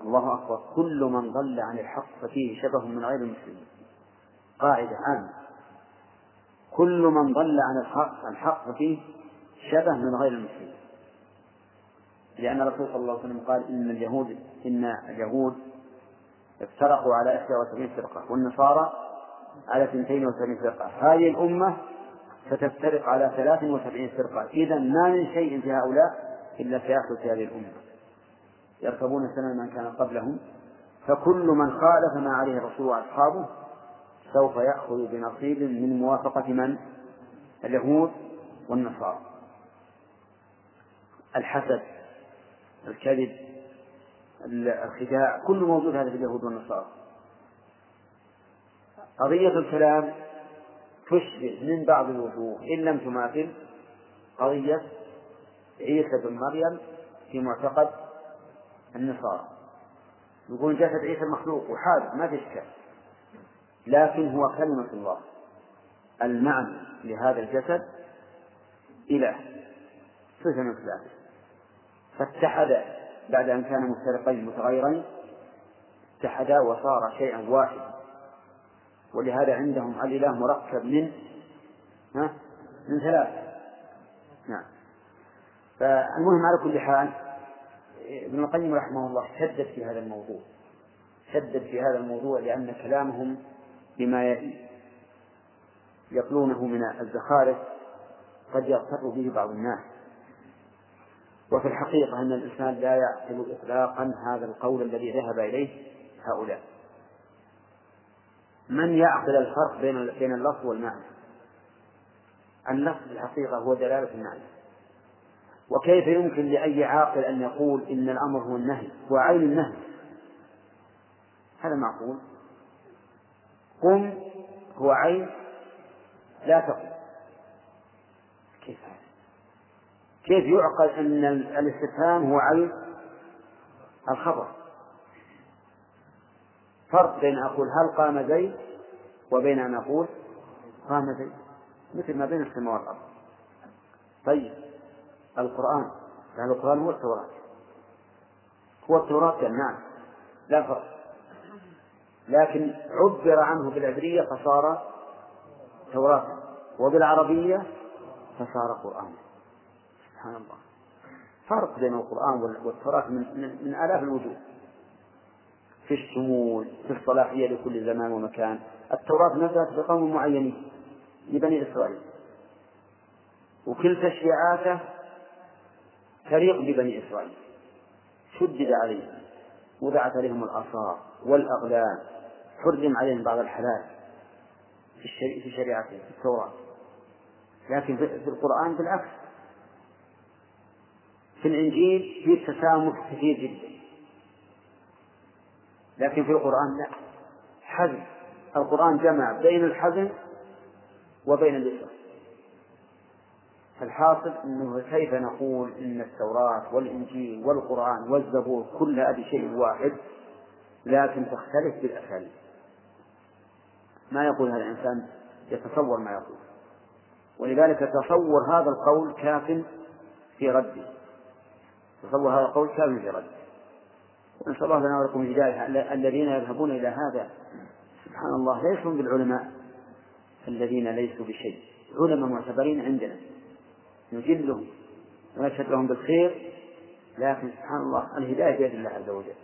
[SPEAKER 3] الله أكبر. كل من ضل عن الحق ففيه شبه من غير المسلمين. قاعدة عامة. كل من ضل عن الحق الحق فيه شبه من غير المسلمين. لأن الرسول صلى الله عليه وسلم قال إن اليهود إن اليهود افترقوا على 71 فرقة والنصارى على 72 فرقة. هذه الأمة ستفترق على 73 فرقة. إذا ما من شيء في هؤلاء إلا سيحدث في هذه الأمة. يركبون سنن من كان قبلهم فكل من خالف ما عليه الرسول وأصحابه سوف يأخذ بنصيب من موافقة من؟ اليهود والنصارى. الحسد الكذب الخداع كل موجود هذا في اليهود والنصارى. قضية الكلام تشبه من بعض الوجوه. إن لم تماثل قضية عيسى بن مريم في معتقد النصارى. يقول جسد عيسى مخلوق وحادث ما في إشكال. لكن هو كلمة الله. المعنى لهذا الجسد إله. صفة من صفاته فاتحد بعد أن كان مفترقين متغيرين اتحدا وصار شيئا واحدا. ولهذا عندهم الإله مركب من ها؟ من ثلاث. نعم. فالمهم على كل حال ابن القيم رحمه الله شدد في هذا الموضوع. شدد في هذا الموضوع لأن كلامهم بما يقلونه من الزخارف قد يغتر به بعض الناس. وفي الحقيقة أن الإنسان لا يعقل إطلاقا هذا القول الذي ذهب إليه هؤلاء. من يعقل الفرق بين بين اللفظ والمعنى؟ اللفظ في الحقيقة هو دلالة المعنى. وكيف يمكن لأي عاقل أن يقول إن الأمر هو النهي هو عين النهي؟ هذا معقول. قم هو عين لا تقم. كيف كيف يعقل أن الاستفهام هو عين الخبر؟ فرق بين أقول هل قام زيد وبين أن أقول قام زيد. مثل ما بين السماء والأرض. طيب القرآن. يعني القرآن هو التوراة. هو التوراة نعم لا فرق. لكن عبر عنه بالعبرية فصار توراة. وبالعربية فصار قرآنا سبحان الله. فرق بين القرآن والتوراة من, من, من آلاف الوجوه. في الشمول في الصلاحية لكل زمان ومكان. التوراة نزلت بقوم معينين لبني إسرائيل. وكل تشريعاته تليق ببني إسرائيل. شدد عليهم وضعت عليهم الآثار والأغلال حرم عليهم بعض الحلال في في شريعتهم في التوراة. لكن في القرآن بالعكس. في الإنجيل في تسامح كثير جدا. لكن في القرآن لا. حزم القرآن جمع بين الحزم وبين اليسر فالحاصل أنه كيف نقول إن التوراة والإنجيل والقرآن والزبور كلها بشيء واحد لكن تختلف بالأساليب. ما يقول هذا الإنسان؟ يتصور ما يقول. ولذلك تصور هذا القول كاف في رده. تصور هذا القول كاف في رده. ونسأل الله لنا ولكم الهداية الذين يذهبون إلى هذا. سبحان الله ليسوا بالعلماء الذين ليسوا بشيء. علماء معتبرين عندنا. نجلهم ونشهد لهم بالخير. لكن سبحان الله الهداية بيد الله عز وجل.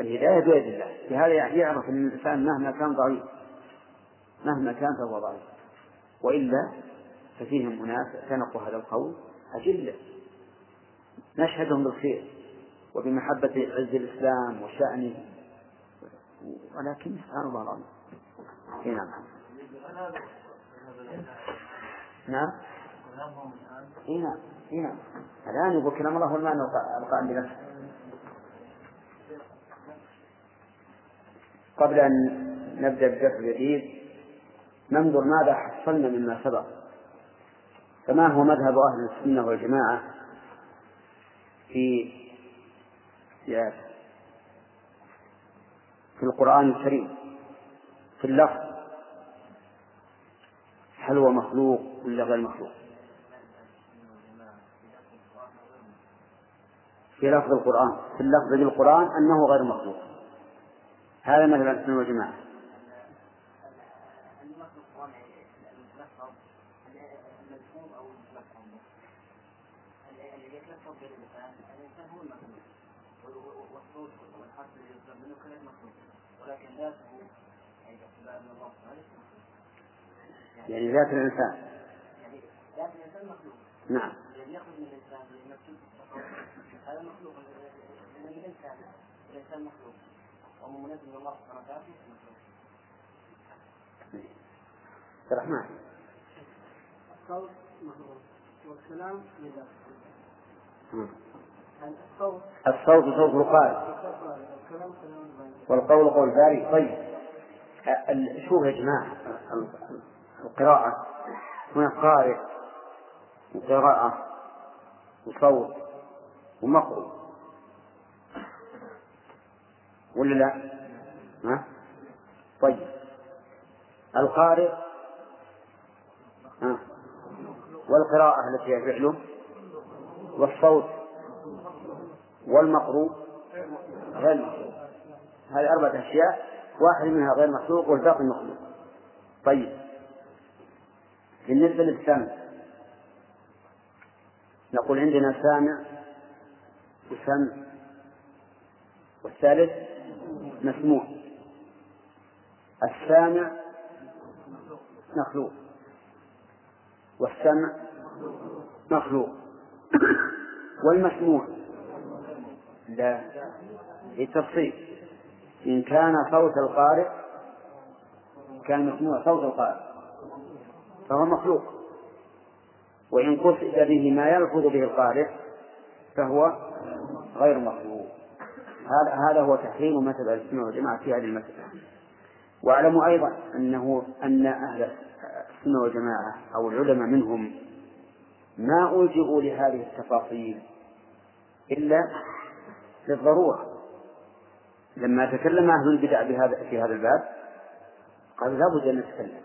[SPEAKER 3] الهداية بيد الله. بهذا يعرف أن الإنسان مهما كان ضعيف. مهما كان فهو ضعيف. وإلا ففيهم أناس اعتنقوا هذا القول أجلة. نشهدهم بالخير. وبمحبة عز الإسلام وشأنه. ولكن سبحان الله العظيم. نعم. نعم. اي نعم. اي نعم. الآن يقول كلام الله والمعنى القائم بنفسه قبل أن نبدأ بالدرس الجديد ننظر ماذا حصلنا مما سبق. فما هو مذهب أهل السنة والجماعة في في القرآن الكريم في اللفظ. هل هو مخلوق ولا غير مخلوق؟ في لفظ القرآن في اللفظ بالقرآن أنه غير مخلوق. هذا مثل السنة والجماعة يعني ذات الإنسان.
[SPEAKER 5] يعني ذات الإنسان مخلوق.
[SPEAKER 3] نعم.
[SPEAKER 5] يعني يخرج من الإنسان هذا مخلوق. من الإنسان. الإنسان مخلوق. وهو منزل من الله سبحانه وتعالى مخلوق
[SPEAKER 3] عبد الرحمن.
[SPEAKER 5] الصوت مخلوق والكلام لذاته
[SPEAKER 3] مم.
[SPEAKER 5] الصوت.
[SPEAKER 3] صوت
[SPEAKER 5] الباري
[SPEAKER 3] والقول قول باري طيب. شوف يا جماعة؟ ال- القراءة. هنا قارئ وقراءة وصوت ومقروء ولا لا؟ ها؟ طيب. القارئ ها؟ والقراءة التي هي فعله والصوت. والمقروء غير مخلوق هذه أربعة أشياء واحد منها غير مخلوق والباقي مخلوق طيب. بالنسبة للسمع نقول عندنا سامع وسمع. والثالث مسموع. السامع مخلوق. والسمع مخلوق. والمسموع لا للتفصيل إن كان صوت القارئ كان مسموع صوت القارئ فهو مخلوق. وإن قصد به ما يلفظ به القارئ فهو غير مخلوق. هذا هذا هو تحريم مذهب أهل السنة والجماعة في هذه المسألة. واعلموا أيضا أنه أن أهل السنة والجماعة أو العلماء منهم ما الجئوا لهذه التفاصيل إلا للضرورة. لما تكلم أهل البدع بهذا في هذا الباب قالوا لابد أن نتكلم.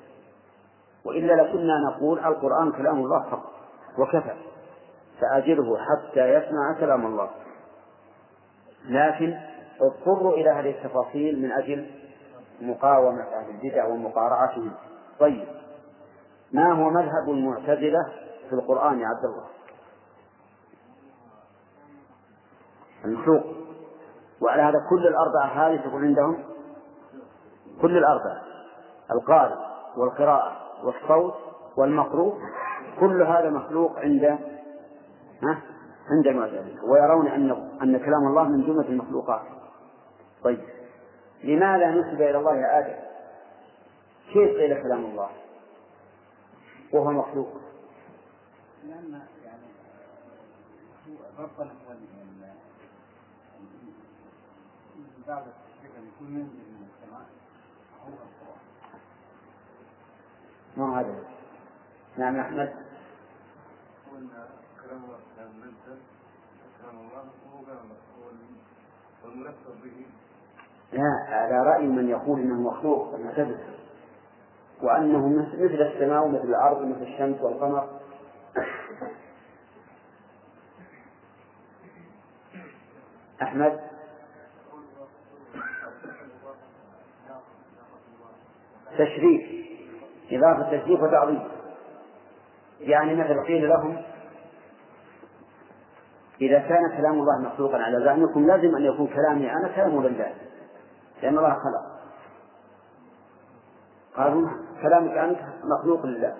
[SPEAKER 3] وإلا لكنا نقول القرآن كلام الله فقط وكفى. فأجره حتى يسمع كلام الله. لكن اضطروا إلى هذه التفاصيل من أجل مقاومة أهل البدع ومقارعتهم. طيب ما هو مذهب المعتزلة في القرآن يا عبد الله؟ المخلوق وعلى هذا كل الأربعة هذه تكون عندهم كل الأربعة القارئ والقراءة والصوت والمقروء كل هذا مخلوق عند ها عند المعتزلة ويرون أن أن كلام الله من جملة المخلوقات. طيب لماذا نسب إلى الله آدم؟ كيف قيل كلام الله؟ وهو مخلوق.
[SPEAKER 5] لأن يعني هو ربنا هو بعد التشريع أن يكون ينزل من السماء هو القرآن.
[SPEAKER 3] ما هذا؟ نعم أحمد.
[SPEAKER 6] قلنا كلام الله كلام منزل كلام الله وهو كلام والمنفذ به.
[SPEAKER 3] لا على رأي من يقول إنه مخلوق المعتزلة وأنه مثل السماء ومثل الأرض ومثل الشمس والقمر. أحمد؟ تشريف إضافة تشريف وتعظيم. يعني مثل قيل لهم إذا كان كلام الله مخلوقا على زعمكم لازم أن يكون كلامي أنا كلام لله لأن الله خلق. قالوا كلامك أنت مخلوق لله.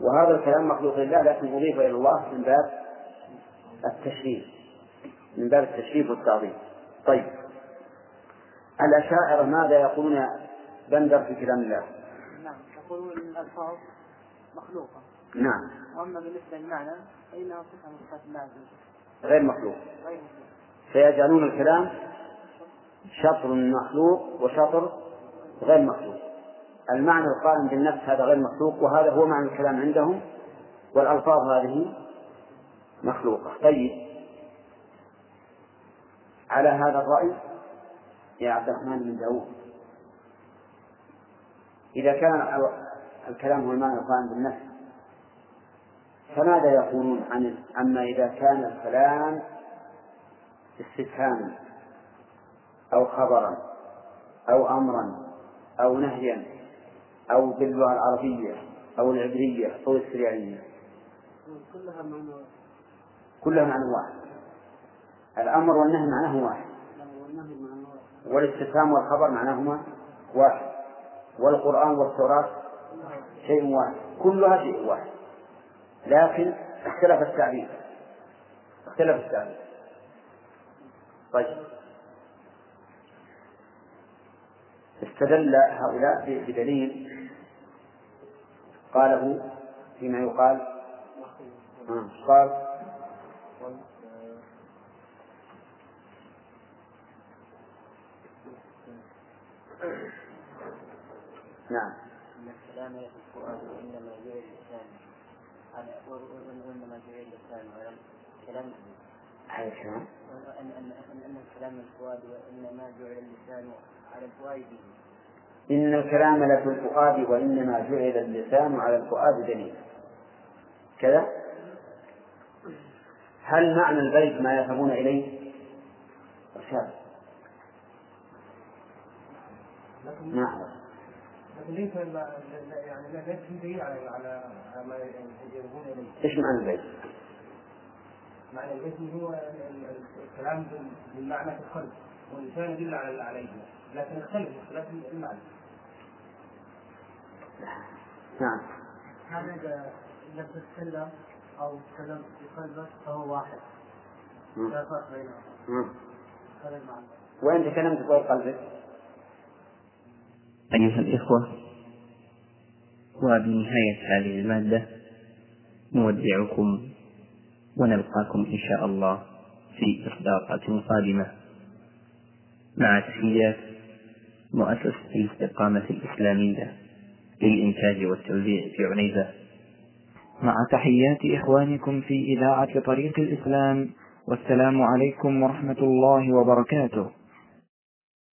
[SPEAKER 3] وهذا الكلام مخلوق لله لكن أضيف إلى الله من باب التشريف من باب التشريف والتعظيم. طيب. الأشاعرة ماذا يقولون بندر في كلام الله.
[SPEAKER 5] نعم يقولون إن الالفاظ مخلوقه
[SPEAKER 3] نعم.
[SPEAKER 5] وأما بالنسبة للمعنى فإنها صفة من صفات الله عز وجل.
[SPEAKER 3] غير مخلوق.
[SPEAKER 5] غير مخلوق.
[SPEAKER 3] فيجعلون الكلام شطر مخلوق وشطر غير مخلوق. المعنى القائم بالنفس هذا غير مخلوق وهذا هو معنى الكلام عندهم والألفاظ هذه مخلوقة. طيب. على هذا الرأي يا عبد الرحمن بن داود إذا كان الكلام هو المعنى القائم بالنفس فماذا يقولون عن عما إذا كان الكلام استفهاما أو خبرا أو أمرا أو نهيا أو باللغة العربية أو العبرية أو السريانية
[SPEAKER 5] كلها معنى
[SPEAKER 3] كلها معنى واحد. الأمر والنهي معناه واحد.
[SPEAKER 5] واحد.
[SPEAKER 3] والاستفهام والخبر معناهما واحد. والقرآن والتوراة شيء واحد. كلها شيء واحد. لكن اختلف التعبير. اختلف التعبير. طيب. استدل هؤلاء بدليل قاله فيما يقال. قال نعم.
[SPEAKER 5] إن الكلام في القرآن وانما جعل اللسان على وانما جعل اللسان على الكلام ان ان ان الكلام الفؤاد وانما جعل اللسان على الفؤاد به
[SPEAKER 3] إن الكلام لفي الفؤاد وإنما جعل اللسان على الفؤاد دليل كذا؟ هل معنى البيت ما يذهبون إليه؟ إرشاد.
[SPEAKER 7] لكن ليس يعني لا في على على ما يذهبون إليه
[SPEAKER 3] إيش معنى البيت؟
[SPEAKER 7] معنى الاسم هو ال- ال- الكلام بال- بالمعنى في القلب واللسان يدل على عليه لكن يختلف اختلاف المعنى
[SPEAKER 3] نعم
[SPEAKER 5] هذا اذا تتكلم أو تتكلم في قلبك فهو واحد. لا فرق بينهم
[SPEAKER 3] مم.
[SPEAKER 5] هذا المعنى
[SPEAKER 3] وين تكلمت بقول قلبك؟
[SPEAKER 2] أيها الإخوة وبنهاية هذه المادة نودعكم ونلقاكم إن شاء الله في إصدارات قادمة مع تحيات مؤسسة الاستقامة الإسلامية للإنتاج والتوزيع في عنيزة.
[SPEAKER 1] مع تحيات إخوانكم في إذاعة طريق الإسلام والسلام عليكم ورحمة الله وبركاته.